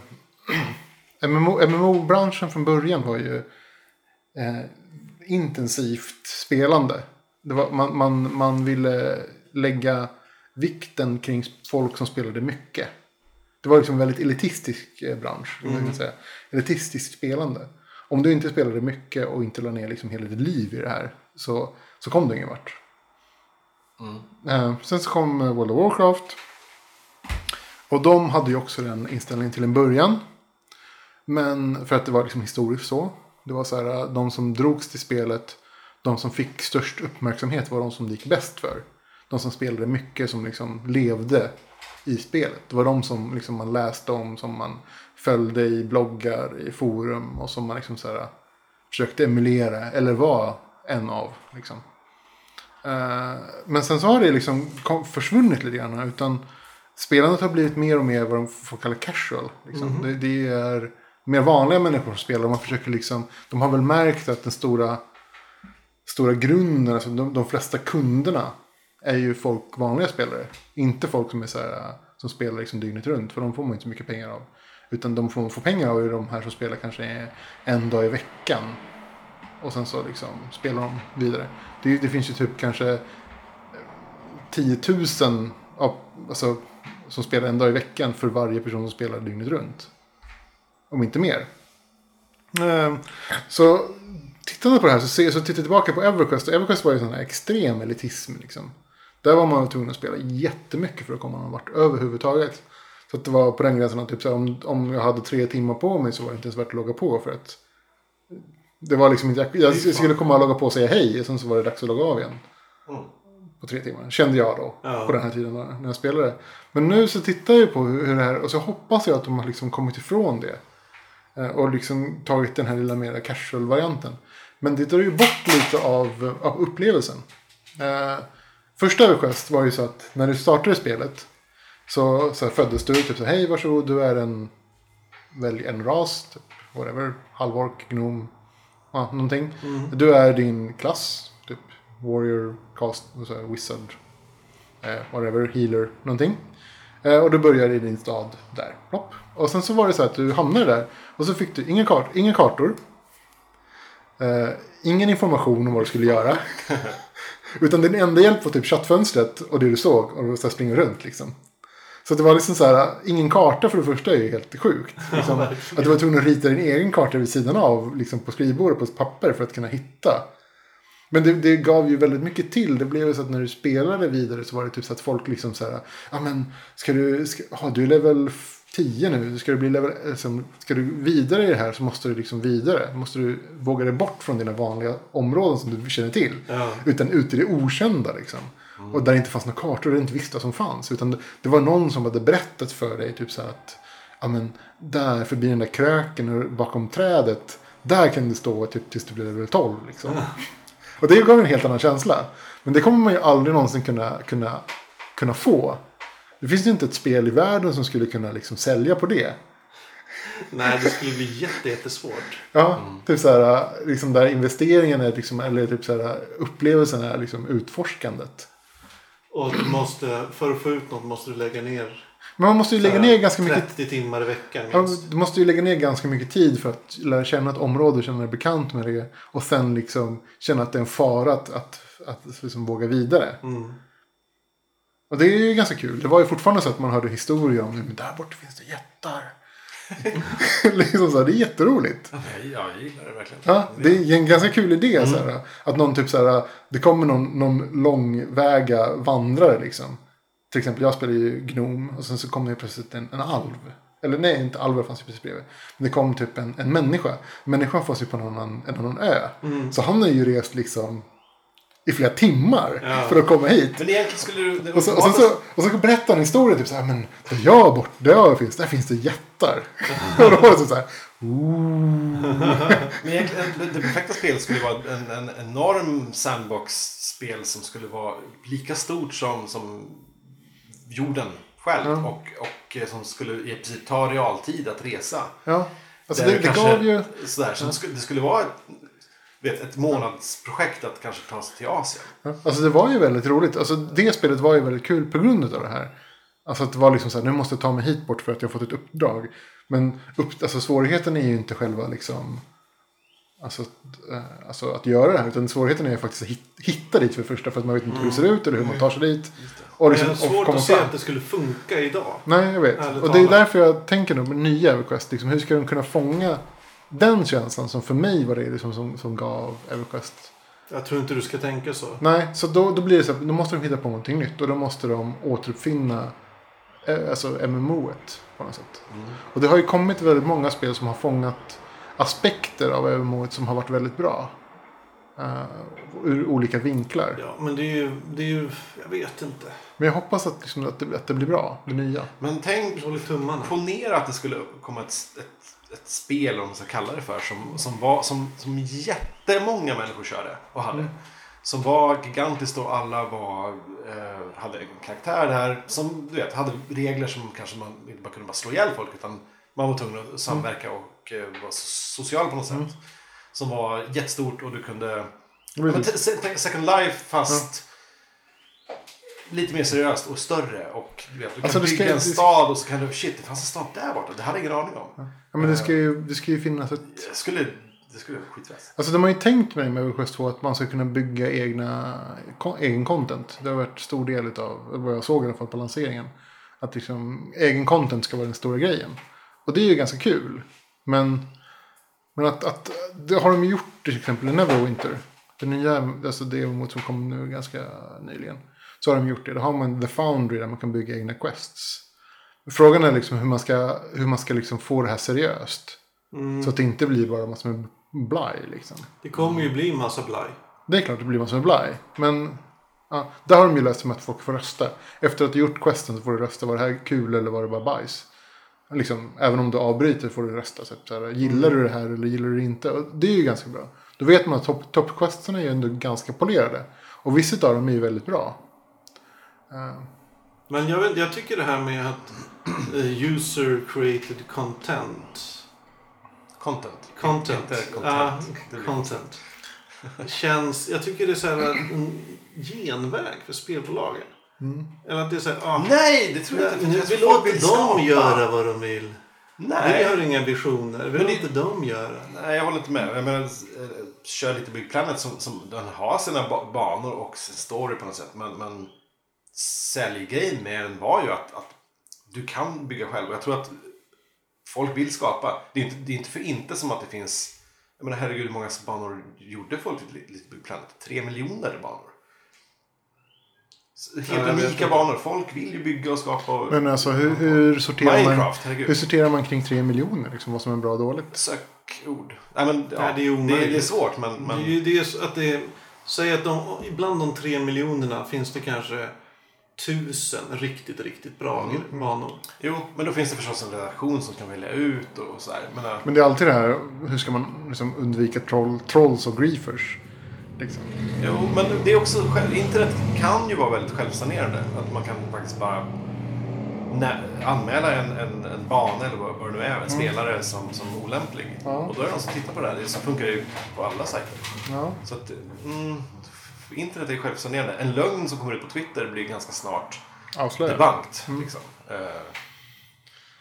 <clears throat> MMO, MMO-branschen från början var ju eh, intensivt spelande. Var, man, man, man ville lägga vikten kring folk som spelade mycket. Det var liksom en väldigt elitistisk eh, bransch. kan man säga. Elitistiskt spelande. Om du inte spelade mycket och inte la ner liksom hela ditt liv i det här så, så kom du ingen vart. Eh, sen så kom eh, World of Warcraft. Och de hade ju också den inställningen till en början. Men för att det var liksom historiskt så. Det var så här, de som drogs till spelet, de som fick störst uppmärksamhet var de som det gick bäst för. De som spelade mycket, som liksom levde i spelet. Det var de som liksom man läste om, som man följde i bloggar, i forum och som man liksom så här, försökte emulera eller var en av. Liksom. Eh, men sen så har det liksom försvunnit lite grann. Utan spelandet har blivit mer och mer vad de får kalla casual. Liksom. Det, det är mer vanliga människor som spelar. Man försöker liksom, de har väl märkt att den stora, stora grunden, alltså de, de flesta kunderna är ju folk, vanliga spelare. Inte folk som är så här, som spelar liksom dygnet runt. För de får man inte så mycket pengar av. Utan de får, får pengar av är de här som spelar kanske en dag i veckan. Och sen så liksom spelar de vidare. Det, det finns ju typ kanske 10 000 av, alltså, som spelar en dag i veckan för varje person som spelar dygnet runt. Om inte mer. Ehm, så tittande på det här så, ser, så tittar jag tillbaka på Everquest. Och Everquest var ju sån här extrem elitism. Liksom. Där var man tvungen att spela jättemycket för att komma någon vart överhuvudtaget. Så att det var på den gränsen att typ, så om, om jag hade tre timmar på mig så var det inte ens värt att logga på. För att det var liksom inte, jag, jag skulle komma och logga på och säga hej och sen så var det dags att logga av igen. Mm. På tre timmar. Kände jag då. Ja. På den här tiden när jag spelade. Men nu så tittar jag på hur, hur det här. Och så hoppas jag att de har liksom kommit ifrån det. Eh, Och liksom tagit den här lilla mer casual-varianten. Men det drar ju bort lite av, av upplevelsen. Eh, första Everquest var ju så att när du startade spelet. Så, så här föddes du typ så här, hej varsågod du är en, välj en ras, typ, whatever, halvork, gnom, ja, någonting. Du är din klass, typ warrior, cast, så här, wizard, eh, whatever, healer, någonting. Eh, och du börjar i din stad där. Plopp. Och sen så var det så att du hamnade där. Och så fick du inga, kart inga kartor. Eh, ingen information om vad du skulle göra. Utan din enda hjälp var typ chattfönstret och det du såg. Och så här springa runt liksom. Så det var liksom så här, ingen karta för det första är ju helt sjukt. Liksom, att du var tvungen att rita din egen karta vid sidan av, liksom på skrivbordet på ett papper för att kunna hitta. Men det, det gav ju väldigt mycket till. Det blev ju så att när du spelade vidare så var det typ så att folk liksom så här. Ja men ska du, ska, ah, du är level 10 nu. Ska du bli liksom, ska du vidare i det här så måste du liksom vidare. Måste du våga dig bort från dina vanliga områden som du känner till. Ja. Utan ut i det okända liksom. Och där det inte fanns några kartor och du inte visste vad som fanns. Utan det, var någon som hade berättat för dig typ så att. Ja men där förbi den där kröken och bakom trädet. Där kan du stå typ tills du blir level 12 liksom. Och det gav en helt annan känsla. Men det kommer man ju aldrig någonsin kunna, kunna, kunna få. Det finns ju inte ett spel i världen som skulle kunna liksom sälja på det. Nej, det skulle bli jätte, jättesvårt. Ja, typ så här, liksom där investeringen är liksom, eller typ så här, upplevelsen är liksom utforskandet. Och du måste, för att få ut något måste du lägga ner Men man måste ju lägga ner ganska mycket 30 timmar i veckan Ja, minst. du måste ju lägga ner ganska mycket tid för att lära känna ett område, känna dig bekant med det. Och sen liksom känna att det är en fara att, att, att liksom våga vidare. Mm. Och det är ju ganska kul. Det var ju fortfarande så att man hörde historier om men där borta finns det jättar. <laughs> liksom så här, det är jätteroligt. Ja, jag gillar det verkligen. Ja, det är en ganska kul idé. Så här, att någon typ så här, det kommer någon, någon långväga vandrare liksom. Till exempel jag spelar ju Gnom och sen så kom det plötsligt en, en alv. Eller nej, inte alver fanns ju precis bredvid. Men det kom typ en, en människa. Människan fanns ju på någon en annan ö. Så han har ju rest liksom i flera timmar Ja. för att komma hit. Men egentligen skulle du... Det Och så, och, sen så, och så berättar han en historia typ så här, men där jag bort, där jag finns, där finns det jättar. <laughs> och då var det så här, <laughs> Men egentligen, det, det perfekta spelet skulle vara en, en enorm sandbox-spel som skulle vara lika stort som, som jorden själv. Och, och eh, som skulle i princip ta realtid att resa. ja. Alltså det, det kanske- gav ju, Sådär, så det, skulle, det skulle vara vet, ett månadsprojekt att kanske ta sig till Asien. Alltså det var ju väldigt roligt. Alltså det spelet var ju väldigt kul på grund av det här. Alltså att det var liksom så här, nu måste jag ta mig hit bort för att jag har fått ett uppdrag. Men upp, alltså svårigheten är ju inte själva liksom... Alltså, eh, alltså att göra det här. Utan svårigheten är ju faktiskt att hit- hitta dit för det första. För att man vet inte hur det ser ut eller hur man tar sig dit. Och Men liksom, har och svårt komma att se fram. att det skulle funka idag. Nej, jag vet. Ärligt Och det är talat. därför jag tänker nu med nya Everquest. Liksom, hur ska de kunna fånga den känslan som för mig var det liksom, som, som gav Everquest Jag tror inte du ska tänka så. Nej, så då, då blir det så här, då måste de hitta på någonting nytt och då måste de återuppfinna eh, alltså MMO-et på något sätt. Och det har ju kommit väldigt många spel som har fångat aspekter av MMO-et som har varit väldigt bra. Uh, ur olika vinklar. Ja, men det är ju, det är ju jag vet inte. Men jag hoppas att, liksom, att, det, att det blir bra, det nya. Men tänk, håller tummarna. ponera att det skulle komma ett, ett, ett spel, om man ska kalla det för, som, som, var, som, som jättemånga människor körde och hade. Som var gigantiskt och alla var, eh, hade en karaktär där. Som du vet, hade regler som kanske man inte bara kunde bara slå ihjäl folk utan man var tvungen att samverka och eh, vara so- social på något sätt. Som var jättestort och du kunde... Men Second Life fast lite mer seriöst och större. Och du, vet, du kan Alltså, det ska- bygga en stad och så kan du... Shit, det fanns en stad där borta. Det hade jag ingen aning om. ja, men det ska ju, det ska ju finnas ett... Det skulle, det skulle vara skitfett. Alltså de har ju tänkt med med Everquest 2 att man ska kunna bygga egna, egen content. Det har varit stor del av vad jag såg i alla fall på lanseringen. Att liksom egen content ska vara den stora grejen. Och det är ju ganska kul. Men, Men att, att det har de gjort till exempel i Neverwinter. Det nya, alltså det mot som kom nu ganska nyligen. Så har de gjort det. Då har man The Foundry där man kan bygga egna quests. Frågan är liksom hur man ska, hur man ska liksom få det här seriöst. Mm. Så att det inte blir bara massor med blaj liksom. Det kommer ju bli massa blaj. Det är klart det blir massor med blaj. Men ja, där har de ju löst med att folk får rösta. Efter att du gjort questen så får du rösta. Var det här kul eller var det bara bajs? Liksom, även om du avbryter får du rösta. Så, här, gillar du det här eller gillar du det inte? Och det är ju ganska bra. Då vet man att top, toppquesterna är ju ändå ganska polerade. Och vissa av dem är ju väldigt bra. Eh, Men jag, vet, jag tycker det här med att eh, user created content. Content. Content. Inte content. Blir- content. Känns, jag tycker det är så här en genväg för spelbolagen. Eller att det är så här, ah, Nej, det tror jag inte. nu, vi låter vill dem skapa. göra vad de vill. Vi Nej. har inga visioner. Vi det- låter dem göra. Nej, jag håller inte med. Jag menar, eh, kör lite Big Planet som, som den har sina ba- banor och sin story på något sätt. Men, men säljgrejen med den var ju att, att du kan bygga själv. Och jag tror att folk vill skapa. Det är inte, det är inte för inte som att det finns... Jag menar herregud, hur många banor gjorde folk till Little Big Planet? Tre miljoner banor. Ja, Helt vet unika banor. Folk vill ju bygga och skapa. Och... Men alltså hur, hur, sorterar man, herregud. hur sorterar man kring tre miljoner? Liksom, vad som är bra och dåligt? Sökord. Nej, men, ja, Nej, det är det, det är svårt, men... men... Det är ju det så att det Säg att de, ibland de tre miljonerna finns det kanske tusen riktigt, riktigt bra Mm. banor. Jo, men då finns det förstås en redaktion som kan välja ut och så här. Men, äh, Men det är alltid det här, hur ska man liksom undvika troll, trolls och griefers? Liksom. jo, men det är också, internet kan ju vara väldigt självsanerande. Att man kan faktiskt bara anmäla en, en, en bana eller vad, vad det nu är, en spelare som, som olämplig. Ja. Och då är det någon som tittar på det här. Det så funkar det ju på alla sajter. Ja. Så att, mm, internet är självsanerande. En lögn som kommer ut på Twitter blir ganska snart Avslöja. debunked. Liksom. Eh,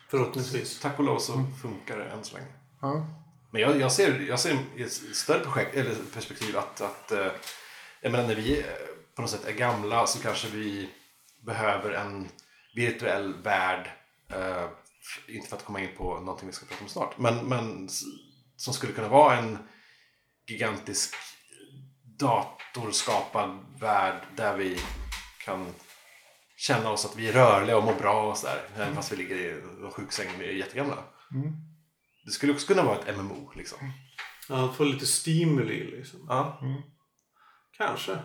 Förhoppningsvis. tack och lov så funkar det än så länge. Ja. Men jag, jag ser, jag ser i ett större projekt, eller perspektiv att, att eh, jag menar, när vi eh, på något sätt är gamla så kanske vi behöver en virtuell värld. Eh, inte för att komma in på någonting vi ska prata om snart. Men, men som skulle kunna vara en gigantisk datorskapad värld där vi kan känna oss att vi är rörliga och mår bra och sådär. Även fast vi ligger i en sjuksäng och är jättegamla. Det skulle också kunna vara ett MMO liksom. Ja, att få lite stimuli liksom. Ja. Kanske.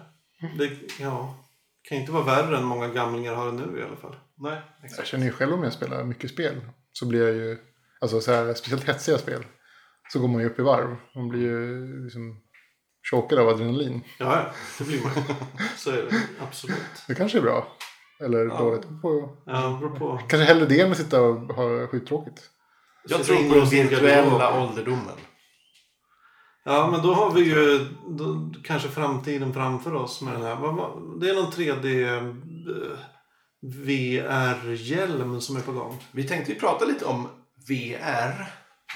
Det ja, kan inte vara värre än många gamlingar har det nu i alla fall. Nej, Jag exakt. känner ju själv om jag spelar mycket spel. Så blir jag ju, alltså så här, speciellt hetsiga spel. Så går man ju upp i varv. Man blir ju liksom chokad av adrenalin. Ja, ja, det blir man. Så är det. Absolut. Det kanske är bra. Eller dåligt. På, Ja, beror på. kanske hellre det än att sitta och ha skittråkigt. Jag Sitter tror på den virtuella ålderdomen. Ja, men då har vi ju då, kanske framtiden framför oss med den här. Det är någon 3D eh, VR-hjälm som är på gång. Vi tänkte ju prata lite om VR,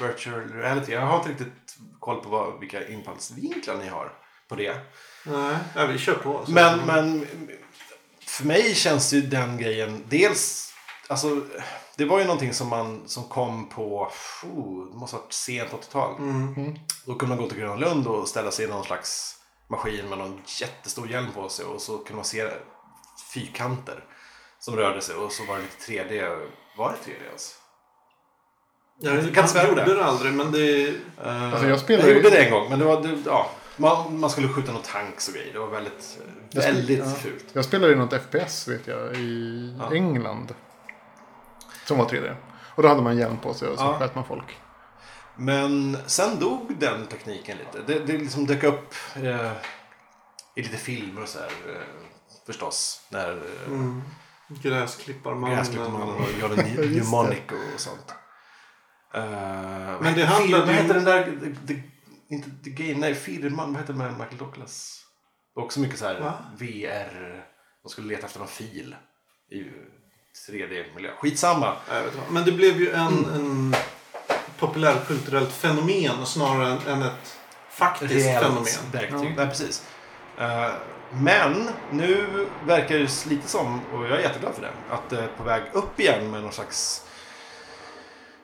virtual reality. Jag har inte riktigt koll på vad, vilka infallsvinklar ni har på det. Nej, ja, vi kör på. Så. Men, men för mig känns ju den grejen dels... Alltså, det var ju någonting som, man, som kom på... Oh, det måste ha varit sent 80-tal. Mm. Då kunde man gå till Gröna Lund och ställa sig i någon slags maskin med någon jättestor hjälm på sig och så kunde man se fyrkanter som rörde sig och så var det lite 3D. Var det 3D ens? Jag Jag kan på gjorde det. aldrig, men det... Uh, Alltså, jag spelade jag ju- gjorde det en gång men det var, det, ja, man, man skulle skjuta något tanks och grejer. Det var väldigt, Jag spel- väldigt ja. fult. Jag spelade i något FPS vet jag i Ja. England. Som var 3D. Och då hade man hjälm på sig och så Ja. sköt man folk. Men sen dog den tekniken lite. Det, det liksom dök upp eh, i lite filmer och så här. Eh, förstås. När eh, Mm. Gräsklipparmannen. Gräsklipparmannen och Johnny. <laughs> Mnemonic och sånt. Uh, Men det handlade Vad heter den där? The, the, inte The Game, nej Fiederman. Vad heter den med Michael Douglas? Också mycket så här Va? VR. De skulle leta efter någon fil i 3D-miljö. Skitsamma. Jag vet inte. Men det blev ju en, en populärkulturellt fenomen snarare än, än ett faktiskt Reellt fenomen. verktyg. Nej, precis. Eh, men nu verkar det lite som, och jag är jätteglad för det, att det är på väg upp igen med någon slags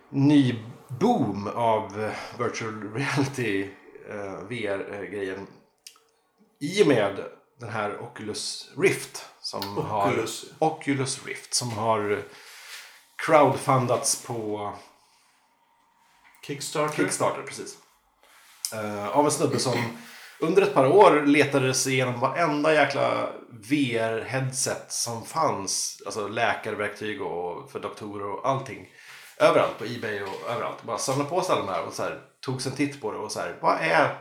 ny boom av eh, virtual reality eh, VR-grejen. I och med den här Oculus Rift. Som Oculus. Har, Oculus Rift som har crowdfundats på Kickstarter. Kickstarter. Precis. Eh, av en snubbe som under ett par år letade sig igenom varenda jäkla VR-headset som fanns. Alltså läkarverktyg och för doktorer och allting. Överallt på Ebay och överallt. Bara samlade på sig alla de här och så här, tog sig en titt på det och så här, vad är...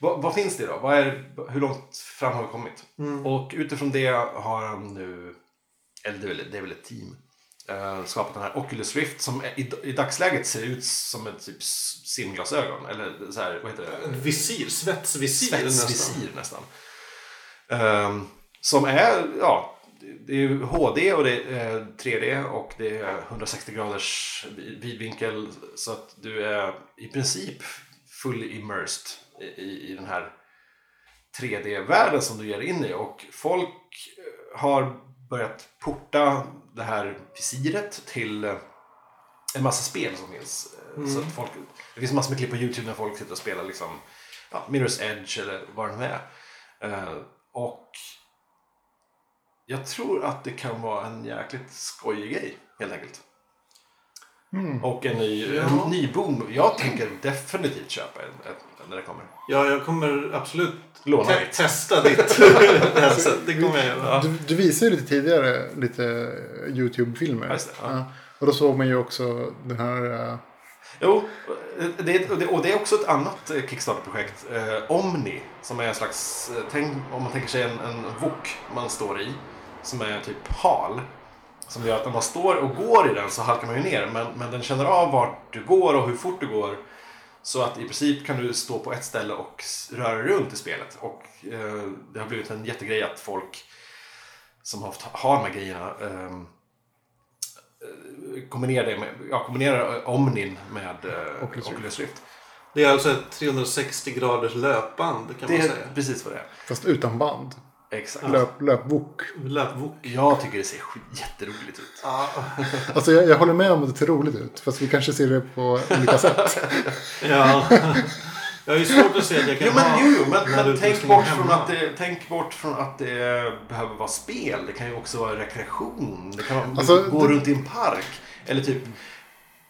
Vad, vad finns det då? Vad är, hur långt fram har vi kommit? Och utifrån det har han nu, eller det är väl, det är väl ett team, eh, skapat den här Oculus Rift som i, i dagsläget ser ut som ett typ simglasögon. Eller så här, vad heter det? Visir, svetsvisir nästan. Svetsvisir nästan. Ehm, som är, ja, det är ju HD och det är eh, 3D och det är 160 graders vid- vidvinkel. Så att du är i princip fully immersed i, i, den här 3D-världen som du ger in i. Och folk eh, har börjat porta det här visiret till eh, en massa spel som finns. Eh, Så folk, det finns massor med klipp på YouTube när folk sitter och spelar liksom, ja, Mirror's Edge eller vad det nu är. Eh, och jag tror att det kan vara en jäkligt skojig grej helt enkelt. Och en ny, Ja. en ny boom. Jag tänker definitivt köpa en, en, när det kommer. Ja, jag kommer absolut Låna te- testa <laughs> ditt headset. Det kommer jag göra. Du, du visade ju lite tidigare lite YouTube-filmer. Ja, ja. Och då såg man ju också den här... eh, Jo, det, och det, och det är också ett annat Kickstarter-projekt. Eh, Omni, som är en slags, eh, tänk, om man tänker sig en, en wok man står i, som är typ hal. Som gör att när man står och går i den så halkar man ju ner, men, men den känner av vart du går och hur fort du går. Så att i princip kan du stå på ett ställe och röra runt i spelet. Och eh, det har blivit en jättegrej att folk som har, har de här grejerna ehm, kombinerar det med, ja, kombinerar Omnin med eh, Oculus Rift. Oculus Rift. Det är alltså ett 360 graders löpband kan Det man är säga. precis vad det är. Fast utan band. Exakt. Löp, löpvok. Löpvok. Jag tycker det ser jätteroligt ut. <laughs> Alltså jag, jag håller med om att det ser roligt ut. Fast vi kanske ser det på olika sätt. <laughs> Ja. Jag har ju svårt att se att jag kan Jo men, ha jo, jo, men, men tänk, bort hemma. från att det, tänk bort från att det behöver vara spel. Det kan ju också vara rekreation. Det kan vara, Alltså, gå det- runt i en park. Eller typ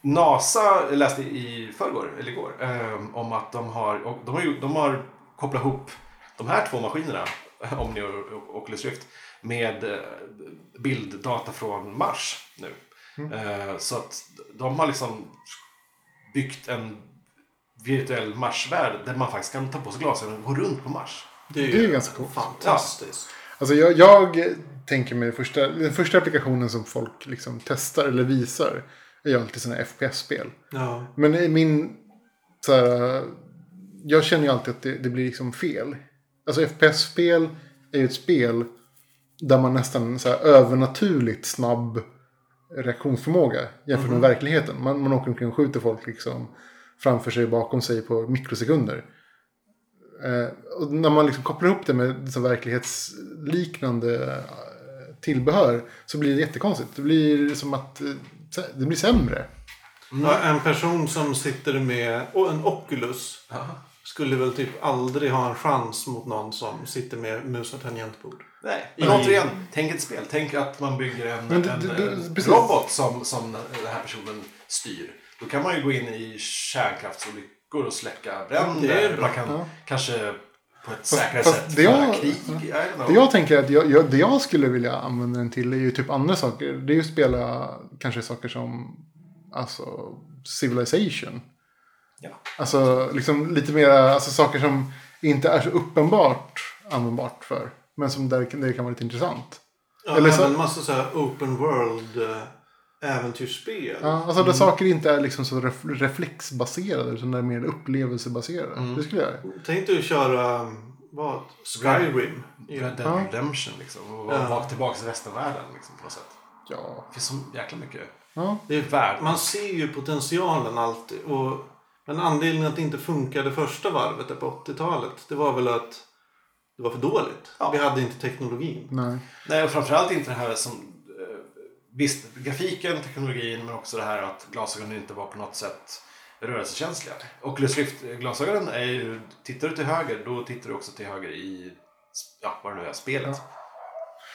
NASA läste i förrgår, eller igår, eh, om att de har, de har, de har kopplat ihop de här två maskinerna, <laughs> Omni och och Oculus Rift, med eh, bilddata från Mars nu. Eh, så att de har liksom byggt en virtuell Marsvärld där man faktiskt kan ta på sig glasögon och gå runt på Mars. Det är Det är ju ganska coolt. fantastiskt. Alltså jag, jag tänker mig första, den första applikationen som folk liksom testar eller visar. Är ju alltid sådana FPS-spel. Ja. Men i min... Så här, jag känner ju alltid att det, det blir liksom fel. Alltså FPS-spel är ju ett spel där man nästan så här övernaturligt snabb reaktionsförmåga jämfört med verkligheten. Man, man åker omkring och skjuter folk liksom framför sig och bakom sig på mikrosekunder. Eh, och när man liksom kopplar ihop det med så verklighetsliknande eh, tillbehör så blir det jättekonstigt. Det blir som att eh, det blir sämre. Ja, en person som sitter med och en Oculus skulle väl typ aldrig ha en chans mot någon som sitter med mus och tangentbord. Nej, men I- återigen, tänk ett spel. Tänk att man bygger en, Men en, en precis. robot som, som den här personen styr. Då kan man ju gå in i kärnkraftsolyckor och släcka bränder. Det är bra. Man kan Ja. kanske på ett säkrare sätt det jag- krig. Det jag tänker att jag, jag, det jag skulle vilja använda den till är ju typ andra saker. Det är ju att spela kanske saker som alltså Civilization. Ja. Alltså liksom lite mer alltså, saker som inte är så uppenbart användbart för. Men som där, där det kan vara lite intressant. Ja, Eller så- även massa så här open world eh, äventyrsspel. Ja, alltså där saker inte är liksom så ref, reflexbaserade utan är mer upplevelsebaserade. Det skulle jag. Tänk dig att köra um, vad? Skyrim. Red Dead Ja. Redemption liksom. Och Ja. vara tillbaka till resten av världen liksom, på något sätt. Ja. Det finns så jäkla mycket ja. Det är värld. Man ser ju potentialen alltid. Och, men anledningen att det inte funkade första varvet där på 80-talet. Det var väl att det var för dåligt. Ja. Vi hade inte teknologin. Nej. Nej, och framförallt inte det här som... eh, visst, grafiken, teknologin, men också det här att glasögonen inte var på något sätt rörelsekänsliga. Oculus Rift-glasögonen är ju, tittar du till höger, då tittar du också till höger i, ja, vad det nu är, spelet.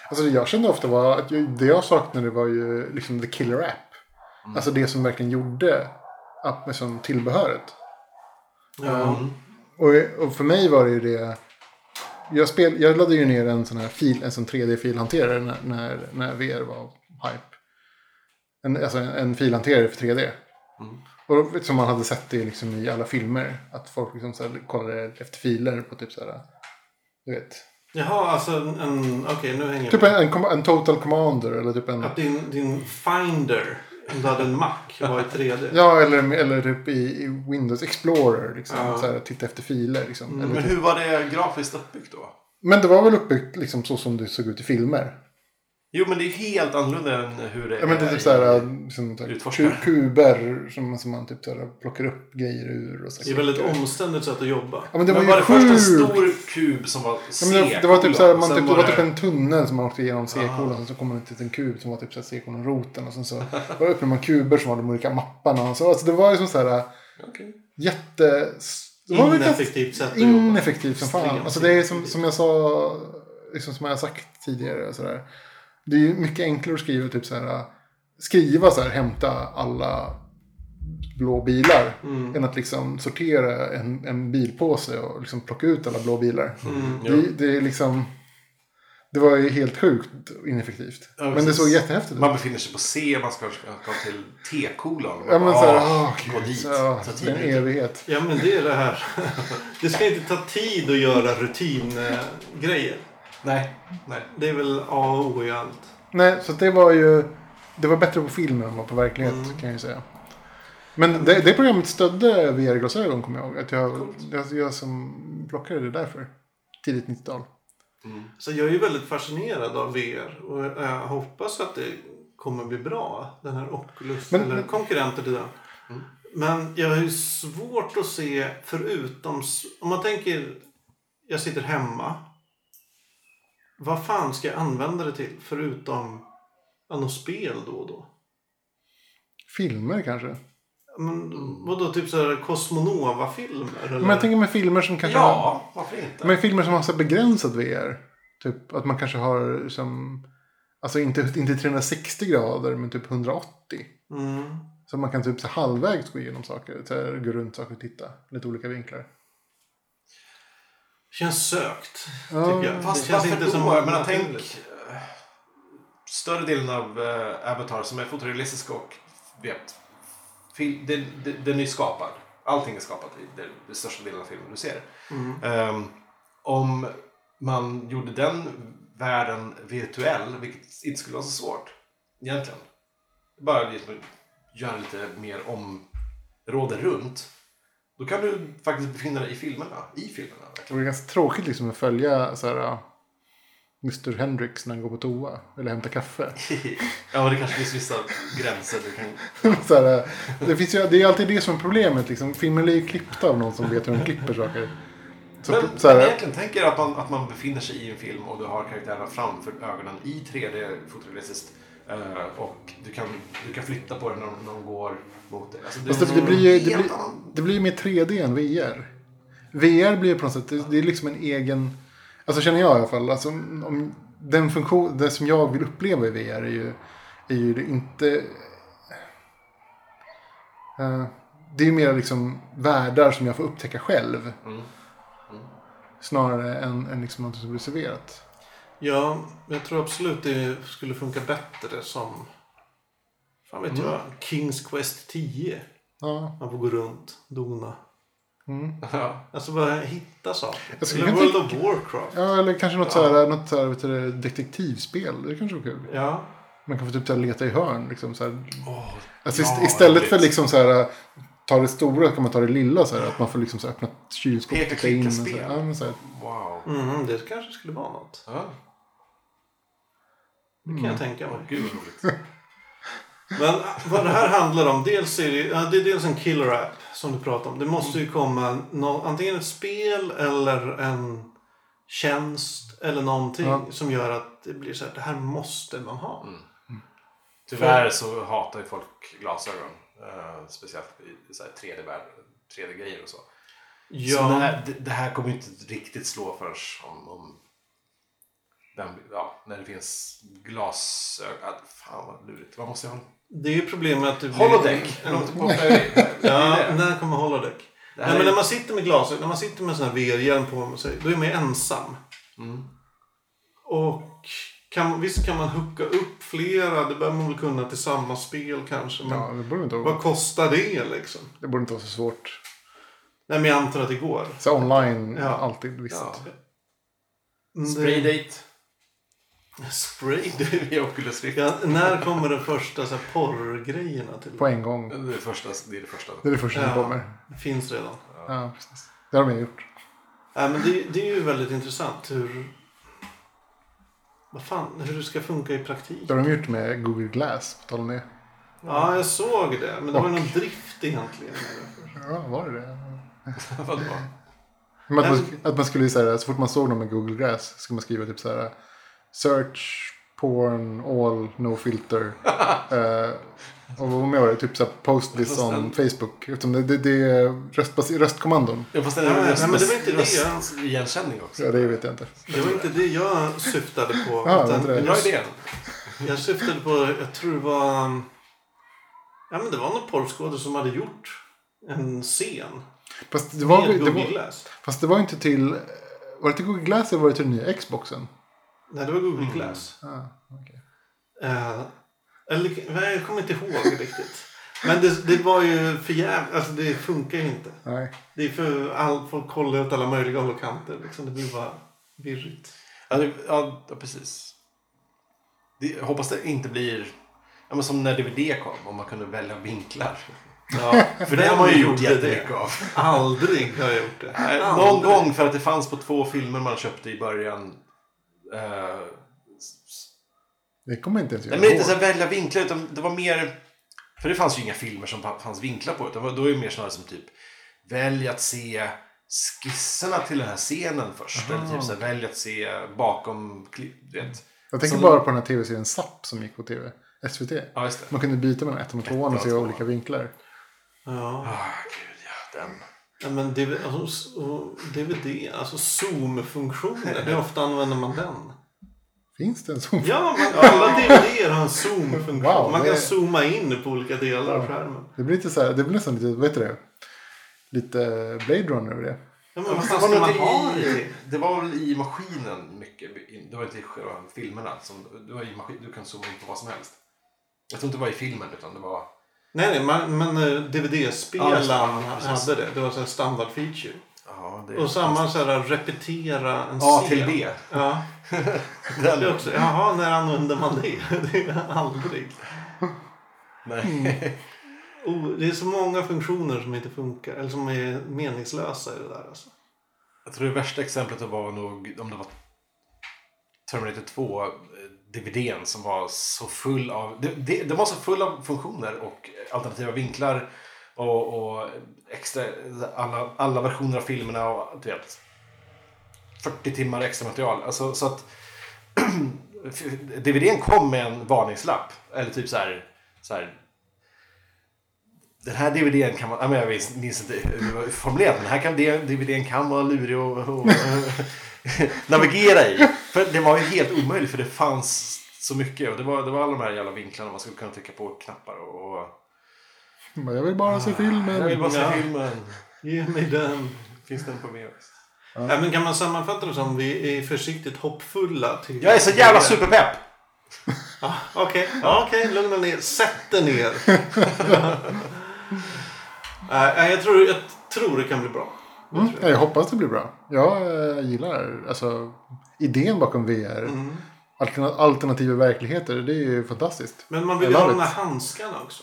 Alltså det jag kände ofta var att jag, det jag saknade var ju liksom the killer app. Alltså det som verkligen gjorde som tillbehöret. Ja. Och, och för mig var det ju det. Jag, spel, jag laddade ju ner en sån här fil, en sån 3D-filhanterare när, när, när VR var hype. En, alltså en, en filhanterare för 3D. Och som man hade sett det liksom i alla filmer. Att folk liksom så kollade efter filer på typ så här. Du vet. Jaha, alltså en... en Okej, nu hänger jag Typ en, en, en total commander eller typ en. Att din, din Finder, om du hade en Mac, var i 3D. Ja, eller, eller typ i, i Windows Explorer. Liksom, Ja. så här, titta efter filer. Liksom. eller Men typ. hur var det grafiskt uppbyggt då? Men det var väl uppbyggt liksom, så som det såg ut i filmer. Jo, men det är helt annorlunda än hur det Ja, men det är typ i- så här, liksom, kuber som, som man typ så här, plockar upp grejer ur. Och så Det är väldigt omständigt sätt att jobba. Ja, men det Men var var ju det först en stor kub som var Ja, men det, det var typ C-kolon, så här, och man typ, det var typ en tunnel som man åkte igenom C-kolan. Och så kom man ut till en kub som var typ C-kolon-roten. Och sen så var öppnade man kuber som var de olika mapparna. Och så, alltså, det var ju som så här Okej. jätte... Var Ineffektivt sätt att jobba. ineffektivt som fan. Alltså det är som, som jag sa, liksom som jag har sagt tidigare. Så där. Det är ju mycket enklare att skriva typ så här. Skriva så här, hämta alla blå bilar. Mm. Än att liksom sortera en, en bilpåse och liksom plocka ut alla blå bilar. Mm. Det, det är liksom... Det var ju helt sjukt ineffektivt. Ja, men det såg jättehäftigt ut. Man befinner sig på C, man ska, ska till T-kolon. Ja men så här, Åh, åh, gå dit. så, är en evighet. Ja, men det är det här. <laughs> Det ska inte ta tid att göra rutingrejer. Nej, nej. Det är väl A och O i allt. Nej, så det var ju... Det var bättre på film än vad på verklighet Mm. kan jag ju säga. Men det, det programmet stödde VR-glasögon kommer jag ihåg. Att jag, jag, jag som plockade det därför. Tidigt 90-tal. Så jag är ju väldigt fascinerad av VR. Och jag hoppas att det kommer bli bra. Den här Oculus. Men- eller men- konkurrenter till den. Men jag har ju svårt att se förutom... Om man tänker... Jag sitter hemma. Vad fan ska jag använda det till? Förutom ja, något spel då och då. Filmer kanske. Men vadå, typ såhär Cosmonova-filmer? Eller? Men jag tänker med filmer som kanske har... Ja, varför inte? Men filmer som har så här begränsat VR. Typ att man kanske har som... Alltså inte, inte 360 grader men typ 180. Mm. Så man kan typ så halvvägs gå igenom saker. Så här, gå runt saker och titta. Lite olika vinklar. Känns sökt, Ja, tycker jag. Fast det känns inte som Jag menar, tänk större delen av uh, Avatar som är fotorealistisk och vet, fil, den, den, den är skapad. Allting är skapat i den, den största delen av filmen du ser. Mm. Ehm, om man gjorde den världen virtuell, vilket inte skulle vara så svårt egentligen. Bara liksom göra lite mer område runt. Då kan du faktiskt befinna dig i filmerna. I filmerna. Det Verkligen. vore ganska tråkigt liksom att följa så här, uh, Mr. Hendrix när han går på toa. Eller hämtar kaffe. <laughs> ja, det kanske finns vissa gränser du kan... <laughs> så här, uh, det, finns ju, det är alltid det som är problemet. Liksom. Filmer är ju klippta av någon som vet hur de klipper saker. Så, Men, så här, men egentligen, tänk er att man, att man befinner sig i en film och du har karaktärerna framför ögonen i 3D fotorealistiskt. och du kan, du kan flytta på den när de, när de går mot dig. Alltså, Fast det, det, blir ju, det, blir, det blir ju mer 3D än VR. VR blir ju på något sätt, det, det är liksom en egen... Alltså känner jag i alla fall. Alltså, om den funktion, det som jag vill uppleva i VR är ju, är ju det inte... eh, det är ju mer liksom världar som jag får upptäcka själv. Mm. Snarare än, än liksom något som blir serverat. Ja, jag tror absolut det skulle funka bättre som... Fan vet jag. Kings Quest 10. Ja. Man får gå runt, dona. Ja. Alltså bara hitta saker. Jag skulle Eller World of Warcraft. ja, eller kanske något, så här, något så här, vet du, det, detektivspel. Det kanske var kul. Ja. Man kan få typ så här, leta i hörn. Liksom, så här, Åh, Alltså Ja, istället för liksom så här ta det stora kan man ta det lilla så här. Att man får liksom så här, öppna ett kylskåp Peka, och titta in. och så här. Ja, men så här. Wow. Mm, det kanske skulle vara något. Ja. Det kan Mm. jag tänka mig. Gud vad roligt. <laughs> Men vad det här handlar om. Dels är det, ja, det är dels en killer app som du pratar om. Det måste ju komma nå, antingen ett spel eller en tjänst eller någonting Ja. som gör att det blir så här. Det här måste man ha. Mm. Tyvärr så hatar ju folk glasögon. Eh, speciellt i så här 3D-värld, 3D-grejer och så. Så det, Ja, här, det, det här kommer ju inte riktigt slå förrän om, om den, ja, när det finns glasögon. Fan vad lurigt. Man måste ju ha en det är ju problemet att det blir... holodeck. Ja, när kommer holodeck? Nej, men är- när man sitter med glasögon, när man sitter med sån här VR-hjälm på sig, då är man ju ensam. Mm. Och kan, visst kan man hooka upp flera, det bör man väl kunna till samma spel kanske. Men Ja, det borde inte vad vara, kostar det liksom? det borde inte vara så svårt. Nej, men jag antar att det går. Så online, Ja. alltid visst. Ja. Spraydate. Spray? i Oculus Rift. Ja, när kommer de första så här, porrgrejerna till? På en gång. Det är det första. Det är det första. Det är det första som Ja, kommer. det finns redan. Ja, precis. Det har de ju gjort. Nej, men det, det är ju väldigt intressant hur... Vad fan, hur det ska funka i praktik. Det har de gjort med Google Glass, på tal om det. Ja, jag såg det. Men det var Och- ju någon drift egentligen. Ja, var det det? <laughs> Vadå? Att, man, att man skulle så, här, så fort man såg någon med Google Glass skulle man skriva typ så här Search, porn, all, no filter. <laughs> eh, och vad mer var det? Typ så här, post this Fast on den- Facebook. Eftersom det, det, det är röstbas- röstkommandon. Ja, fast det Ja, är nej, röst, men det var inte det jag- röstigenkänning också. Ja, det vet jag inte. Det var inte det jag syftade på. Ja, utan det är. Bra jag, idé. jag syftade på, jag tror det var... Ja, men det var någon porrskådespelare som hade gjort en scen. Fast det var, med det Google var, Glass. fast det var inte till... Var det till Google Glass eller var det till den nya Xboxen? Nej, det var Google Glass. Ah, okej. Eh, eller, nej, jag kommer inte ihåg riktigt. Men det, det var ju för jävligt. Alltså det funkar ju inte. Nej. Det är för all, folk kollar åt alla möjliga håll och kanter. Liksom. Det blir bara virrigt. Ja, det, ja, ja precis. Det, jag hoppas det inte blir ja, men som när DVD kom. Om man kunde välja vinklar. Ja, <laughs> För det har man ju gjort jättemycket av. Aldrig har jag gjort det. Nej, Aldrig. Någon gång för att det fanns på två filmer man köpte i början. Eh, Det kommer inte ens nej, göra. men inte så här välja vinklar utan det var mer... För det fanns ju inga filmer som fanns vinklar på. Utan det var- då är det mer snarare som typ välj att se skisserna till den här scenen först. Eller typ så här, välj att se bakom Vet. Jag tänker Som- bara på den här tv-serien SAP som gick på tv. SVT. Ja, just det. Man kunde byta mellan ettan och tvåan och se olika vinklar. Ja. Ah, gud ja, den. Ja, men DVD, alltså, DVD, alltså zoom-funktioner. Hur ofta använder man den? Finns det en sån? Ja, man, alla DVD har en zoom-funktion. Wow, man kan det- zooma in på olika delar av Ja. skärmen. Det blir lite så här, det blir nästan lite, vad heter det? Lite Blade Runner över det. Ja, men vad ska var man ha det det var väl i maskinen mycket. Det var inte i själva filmerna. Som, det var i maskin, du kan zooma in på vad som helst. Jag tror inte det var i filmen utan det var... Nej, nej, man, men eh, DVD-spelaren. Ja, hade det. Det var så här standard feature. Ja, det Och samma så här repetera en A scen. till B. Ja, <laughs> det är också. Jaha, när använder man det? <laughs> Det är aldrig. Nej. <laughs> Oh, det är så många funktioner som inte funkar. Eller som är meningslösa i det där. Alltså. Jag tror det värsta exemplet var nog om det var Terminator 2 eh, DVDn som var så full av... Det, det, den var så full av funktioner och alternativa vinklar och, och extra, alla, alla versioner av filmerna och du vet 40 timmar extra material. Alltså, så att <clears throat> DVDn kom med en varningslapp. Eller typ så här, så här den här DVDn kan man, jag minns, inte hur det var formulerat, men den här kan, DVDn kan vara lurig och, och <laughs> navigera i. För det var ju helt omöjligt för det fanns så mycket och det var, det var alla de här jävla vinklarna man skulle kunna trycka på knappar och... och Jag vill bara se filmen. jag vill bara se filmen. Ge mig den. Finns den på VHS? Ja, men kan man sammanfatta det som vi är försiktigt hoppfulla? Till Jag är så jävla superpepp! Ah, Okej, ja, okej, lugna ner. Sätt dig ner. <laughs> Nej, jag, tror, jag tror det kan bli bra. Mm, jag hoppas det blir bra. Jag eh, gillar alltså, idén bakom VR. Mm. Alterna- alternativa verkligheter, det är ju fantastiskt. Men man vill I ju ha de här handskarna också.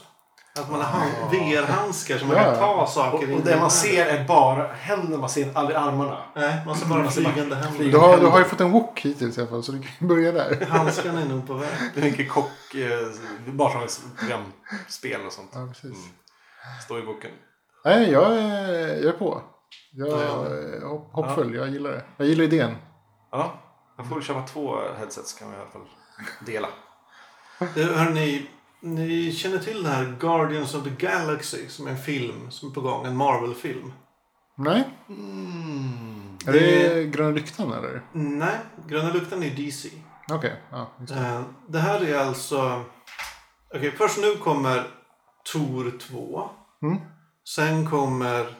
Att man har hand- VR-handskar som man Ja. kan ta saker Och, in och i det man ser är bara händerna, man ser aldrig armarna. Nej, man ser bara Man bara flygande händer. Du har, du har ju fått en wok hittills i alla fall, så du kan börja där. <laughs> Handskarna är nog på väg. Det är mycket kock, eh, barnprogramspel och sånt. Ja, precis. Står i boken. Nej, jag är, jag är på. Jag Ja. är hopp, hoppfull, jag gillar det. Jag gillar idén. Ja, man får köpa två headsets kan man i alla fall dela. Du, hörni, Ni känner till den här Guardians of the Galaxy som är en film som är på gång. En Marvel-film. Nej? Mm. Är det Gröna Lyktan eller? Nej, Gröna Luktan är DC. Okej, ja. just det. Eh, Det här är alltså... Okej, först nu kommer Tor 2. Mm. Sen kommer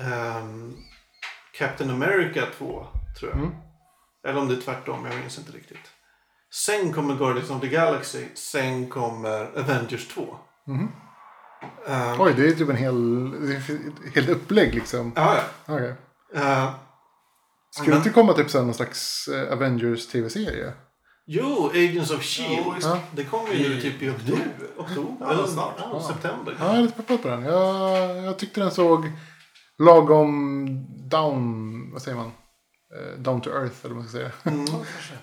ehm, Captain America 2, tror jag. Mm. Eller om det är tvärtom, jag minns inte riktigt. Sen kommer Guardians of the Galaxy. Sen kommer Avengers 2. Mhm. Ehm, Oj, det är typ en hel, helt upplägg liksom. ja, ja. Okej. Eh, Skulle det inte komma typ så någon slags eh, Avengers tv-serie? jo, Agents of Shield. Ja, Det kommer ju nu typ i oktober. oktober Ja, eller snart. Ja, september. Ja, jag är lite peppad på den. Jag, jag tyckte den såg lagom down, vad säger man? Eh, Down to earth eller vad man ska säga. Mm.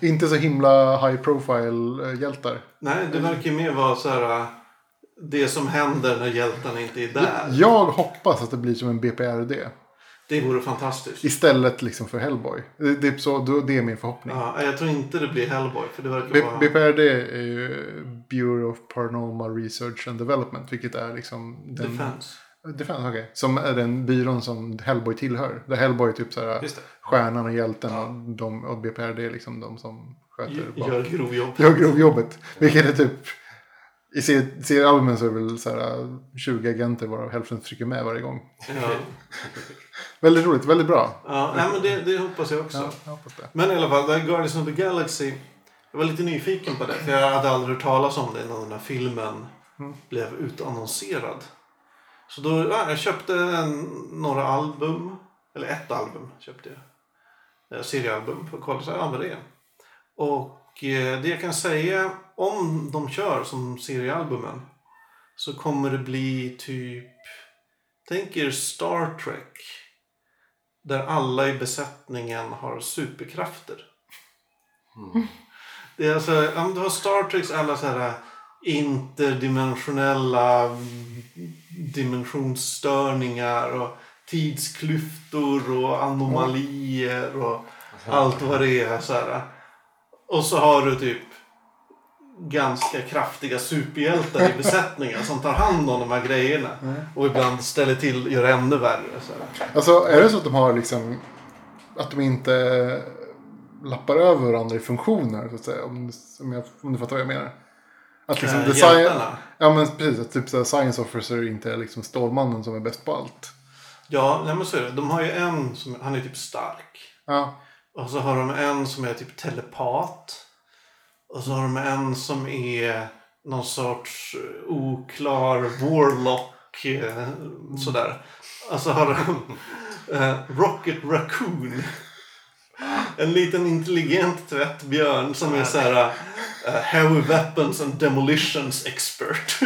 <laughs> Inte så himla high profile eh, hjältar. Nej, det verkar ju mer vara så här... äh, Det som händer när hjältarna inte är där. Jag hoppas att det blir som en BPRD. Det vore fantastiskt. Istället liksom för Hellboy. Det, det, är, så, det är min förhoppning. Ja, jag tror inte det blir Hellboy. För det verkar B- vara... BPRD är ju Bureau of Paranormal Research and Development. Vilket är liksom den... Defense. Defense, okej. Som är den byrån som Hellboy tillhör. Där Hellboy är typ så här Just det. stjärnan och hjälten. Och, de, och BPRD är liksom de som sköter bak. Gör grovjobb. Gör grovjobbet. Vilket är typ... I ser- seriealbumen så är det väl så här 20 agenter varav hälften försöker med varje gång. Ja. <laughs> Väldigt roligt, väldigt bra. Ja, nej, men det, det hoppas jag också. Ja, jag hoppas. Men i alla fall, Guardians of the Galaxy. Jag var lite nyfiken på det. För jag hade aldrig hört talas om det innan den här filmen Mm. blev utannonserad. Så då, ja, jag köpte en, några album. Eller ett album köpte jag. Eh, seriealbum så här, ja, det. Och eh, det jag kan säga om de kör som seriealbumen. Så kommer det bli typ. Tänk er Star Trek. Där alla i besättningen har superkrafter. Det är alltså, du har Star Treks alla så här interdimensionella dimensionsstörningar och tidsklyftor och anomalier och allt vad det är. Så här. Och så har du typ ganska kraftiga superhjältar i besättningen som tar hand om de här grejerna. Och ibland ställer till och gör ännu värre. Så här. Alltså är det så att de har liksom... Att de inte lappar över varandra i funktioner så att säga. Om, om, jag, om du fattar vad jag menar. Att liksom Eh, design... Ja men precis. Att typ så Science Officer inte är liksom Stålmannen som är bäst på allt. Ja, nej men så är det. De har ju en som han är typ stark. Ja. Och så har de en som är typ telepat. Och så har de en som är någon sorts eh, oklar warlock. eh, Sådär. Och så har de <laughs> eh, Rocket Raccoon. En liten intelligent tvättbjörn som är så här eh, Heavy Weapons and Demolitions expert.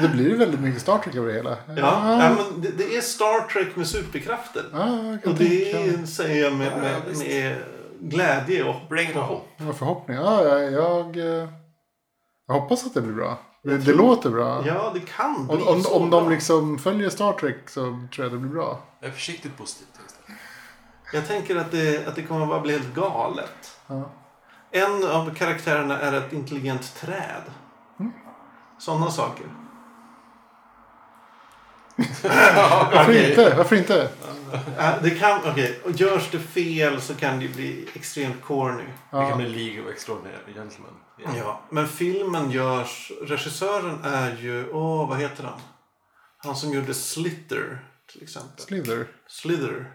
Det blir ju väldigt mycket Star Trek över det hela. Ja, ja, men det, det är Star Trek med superkrafter. Ja, Och det säger jag med, med, med glädje och on. Ja, förhoppning. Ja, jag, jag, eh, jag hoppas att det blir bra. Det, det låter bra. Ja, det kan bli Om, om, så om de liksom följer Star Trek så tror jag det blir bra. Jag är försiktigt positiv. Jag tänker att det, att det kommer bara bli helt galet. Ja. En av karaktärerna är ett intelligent träd. Mm. Sådana saker. <laughs> Varför inte? Varför inte? Det kan, okej. Och görs det fel så kan det bli extremt corny. Det kan Ja. bli League of Extraordinary Gentlemen. Ja, men filmen görs... Regissören är ju... Åh, vad heter han? Han som gjorde Slither, till exempel. Slither. Slither.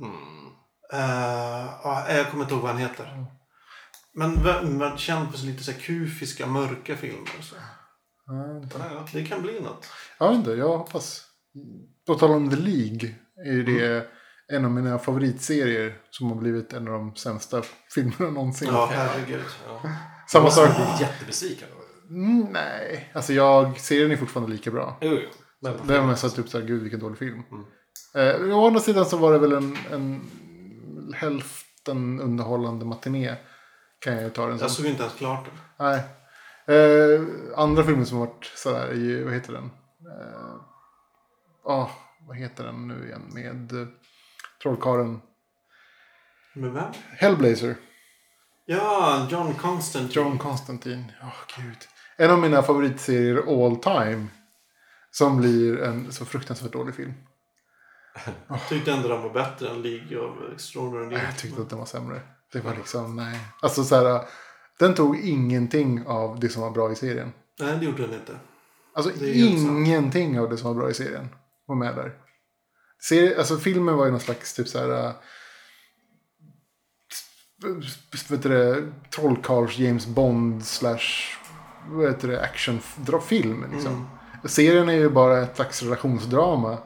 Mm. Uh, ja, jag kommer inte ihåg vad han heter. Men man känd för så lite så här kufiska, mörka filmer. Så. Ja, inte. Ja, ja. Det kan bli något. Jag vet inte, jag hoppas. På tal om The League. Är det en av mina favoritserier som har blivit en av de sämsta filmerna någonsin. Ja, herregud. Ja. Samma sak. Jättebesviken. Mm, nej, alltså jag, serien är fortfarande lika bra. Jo, jo. Men Det är mest att typ såhär, gud vilken dålig film. Mm. Eh, å andra sidan så var det väl en, en hälften underhållande matiné. Kan jag ju ta den som. Jag såg inte ens klart den. Nej. Eh, andra filmer som har varit sådär är ju, vad heter den? Eh, ah, vad heter den nu igen med uh, Trollkarlen? Med vem? Hellblazer. Ja, John Constantine. John Constantine. Ja, gud. en av mina favoritserier all time. Som blir en så fruktansvärt dålig film. <laughs> Jag tyckte ändå den var bättre än League of Extraordinary Jag tyckte att den var sämre. Det var liksom, nej. Alltså så här, den tog ingenting av det som var bra i serien. Nej, det gjorde den inte. Alltså ingenting av det som var bra i serien var med där. Serie, alltså filmen var ju någon slags typ så här... äh, Vet du det, trollkarls James Bond slash vad heter det, actionfilm. Liksom. Mm. Serien är ju bara ett slags relationsdrama.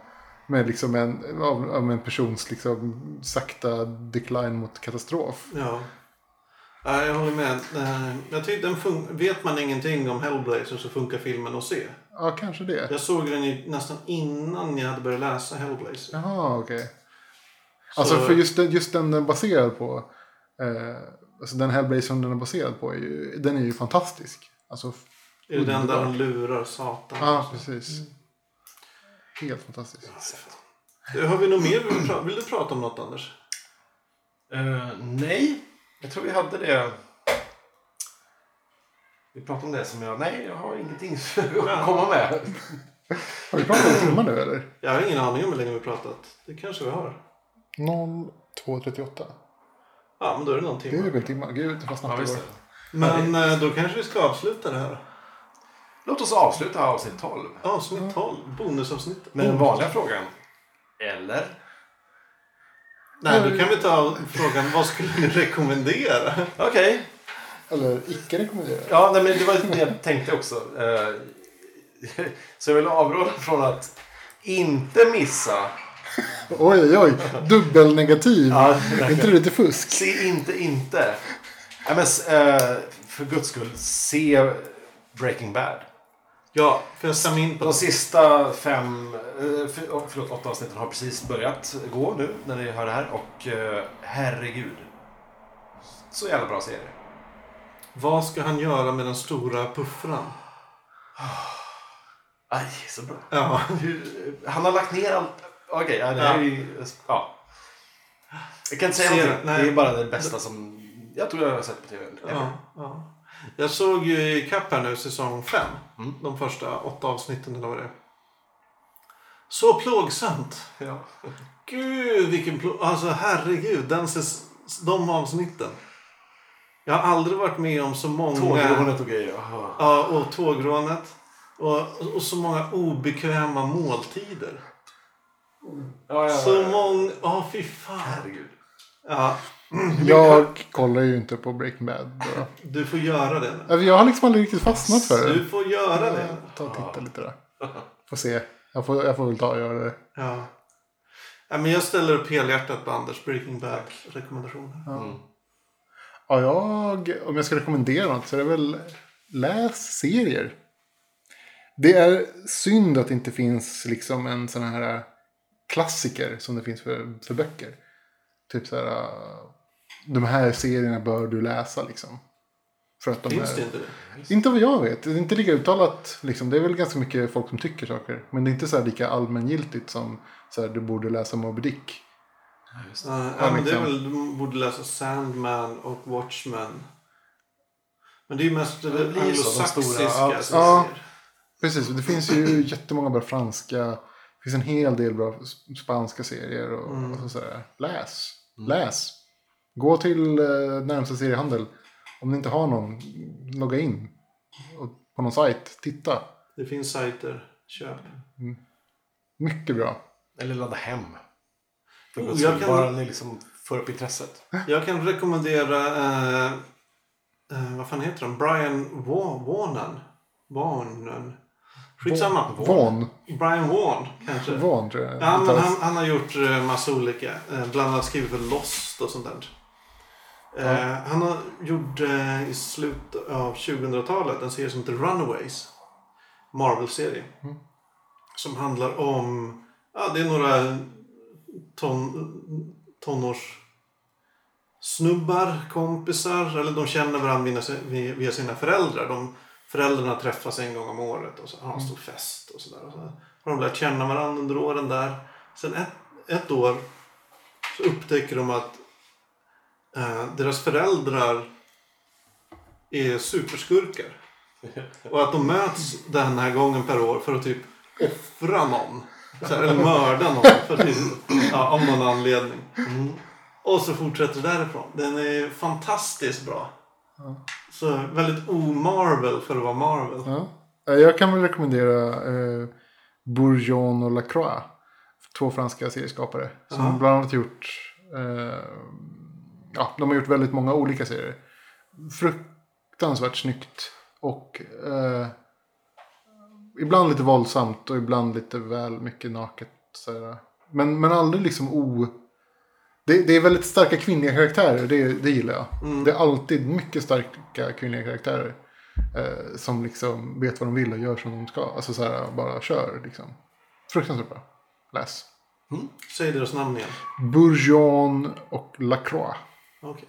Med liksom en, av, av en persons liksom sakta decline mot katastrof. Ja. Ja, jag håller med. Eh, Jag tyckte den fun- Vet man ingenting om Hellblazer så funkar filmen att se. Ja, kanske det. Jag såg den ju nästan innan jag hade börjat läsa Hellblazer. Jaha, okej. Alltså Så- för just den, just den den är baserad på. Eh, alltså den Hellblazer som den är baserad på. Är ju, den är ju fantastisk. Alltså, Är det den där hon lurar Satan? Ja, precis. Helt fantastiskt. Har vi något mer? Vill, du pra- vill du prata om något Anders? Eh, nej, jag tror vi hade det. Vi pratade om det som jag... Nej, jag har ingenting <laughs> att komma med. Har vi pratat om timmar nu eller? Jag har ingen aning om hur länge vi pratat. Det kanske vi har. 02.38. Ja, men då är det någon Det är timme. väl timmar. Gud, vad Ja, snabbt det visst går. det. Men eh, då kanske vi ska avsluta det här. Låt oss avsluta avsnitt 12 Avsnitt 12, bonusavsnittet. med den vanliga frågan. Eller? Nej, då kan vi ta frågan vad skulle ni rekommendera? Okej. Eller icke rekommenderat. Ja, nej, men det var det jag tänkte också. Eh, <laughs> Så jag vill avråda från att inte missa. Oj, oj, oj. Dubbelnegativ. Ja, är inte det lite fusk? Se inte inte. Nej, men, eh, för guds skull, se Breaking Bad. Ja, för jag stämmer in på De det. sista fem, eh, för- förlåt, åtta avsnitten har precis börjat gå nu när ni hör det här. Och eh, herregud. Så jävla bra serie. Vad ska han göra med den stora puffran? Aj, så bra. Ja. Han har lagt ner allt. Okej, ja, det är ju... Ja. Jag kan inte säga någonting. Det är bara det bästa som jag tror jag har sett på tv. Ja, ja. Jag såg ju i kapp här nu säsong 5. Mm. De första åtta avsnitten eller vad det är. Så plågsamt. Ja. Gud vilken plå... Alltså herregud. Den ses... De avsnitten. Jag har aldrig varit med om så många... Tågrånet och grejer. Aha. Ja, och tågrånet. Och, och så många obekväma måltider. Ja, ja, Så ja. många... Ja, fy fan. Herregud. Ja, <clears throat> Jag kollar ju inte på Breaking Bad. Då. du får göra det. Alltså, Jag har liksom aldrig riktigt fastnat för det. Du får göra det. Jag tar och tittar lite där. <laughs> Får se. Jag får, jag får väl ta och göra det. Ja. ja men jag ställer upp helhjärtat på Anders Breaking Bad-rekommendationer. Mm. Ja, jag, om jag ska rekommendera något så är det väl läs serier. Det är synd att det inte finns liksom en sån här klassiker som det finns för, för böcker. Typ så här, äh, de här serierna bör du läsa liksom. För att de Finns är, det inte det? Inte vad jag vet. Det är inte lika uttalat. Liksom. Det är väl ganska mycket folk som tycker saker. Men det är inte så här lika allmängiltigt som så här, du borde läsa Moby Dick. Ja, ja, men det är liksom. väl, du borde läsa Sandman och Watchmen. Men det är ju mest det blir ju så, de stora, anglosaxiska ja, serier. Ja. Precis, det finns ju <clears throat> jättemånga bra franska. Det finns en hel del bra spanska serier. Och, Mm. och sådär. Läs. Läs. Gå till eh, närmsta seriehandel. Om ni inte har någon, logga in. Och på någon sajt, titta. Det finns sajter. Köp. Mycket bra. Eller ladda hem. För Oh, guds jag kan- Bara ni liksom får upp intresset. Jag kan rekommendera... Eh, eh, vad fan heter de? Brian Wa- Warnen. Warnen. Skitsamma. Von. Brian Warn kanske. Von tror jag. Ja, men han, han har gjort eh, massa olika. Eh, bland annat skrivit för Lost och sånt där. Eh, han har gjort eh, i slutet av 2000-talet en serie som heter Runaways. Marvel-serie. Som handlar om... Ja, det är några ton, tonårs snubbar, kompisar, eller de känner varandra via sina föräldrar. De, föräldrarna träffas en gång om året och så har de en stor fest och sådär. Så har de lärt känna varandra under åren där. Sen ett, ett år så upptäcker de att eh, deras föräldrar är superskurkar. <laughs> Och att de möts den här gången per år för att typ offra någon. Här, eller mörda någon. För typ, ja, av någon anledning. Och så fortsätter det därifrån. Den är fantastiskt bra. Så väldigt o-Marvel för att vara Marvel. Ja. Eh, Jag kan väl rekommendera eh, Bourgeon och Lacroix. Två franska serieskapare. Som Ja. bland annat gjort... Eh, ja, de har gjort väldigt många olika serier. Fruktansvärt snyggt. Och eh, ibland lite våldsamt och ibland lite väl mycket naket. Sådär. Men, men aldrig liksom o... Det, det är väldigt starka kvinnliga karaktärer, det, det gillar jag. Det är alltid mycket starka kvinnliga karaktärer. Eh, som liksom vet vad de vill och gör som de ska. Alltså så här, bara kör liksom. Fruktansvärt bra. Läs. Säg deras namn igen. Bourgeon och Lacroix. Okej.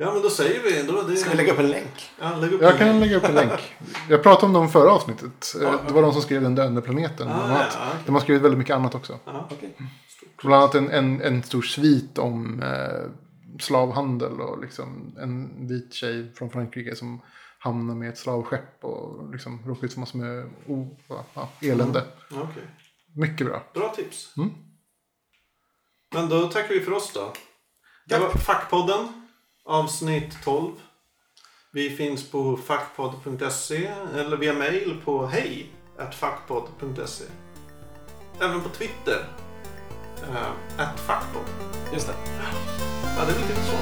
Ja men då säger vi. Då, det, Ska vi lägga upp en länk? Ja, lägg upp Jag en- kan lägga upp en länk. Jag pratade om dem förra avsnittet. Eh, Det var de som skrev Den döende planeten. Ah, ja, okej. De har skrivit väldigt mycket annat också. Ja. Okej. Bland annat en, en, en stor svit om eh, slavhandel och liksom en vit tjej från Frankrike som hamnar med ett slavskepp och liksom råkar ut för massor med o, ja, elände. Ja, Okej. Mycket bra. Bra tips. Mm. Men då tackar vi för oss då. Det var Fackpodden. Avsnitt 12. Vi finns på fackpodd.se eller via mail på hej fackpodd.se. Även på Twitter. Eh, uh, fuckpodd. Just det. Ja, det är lite så.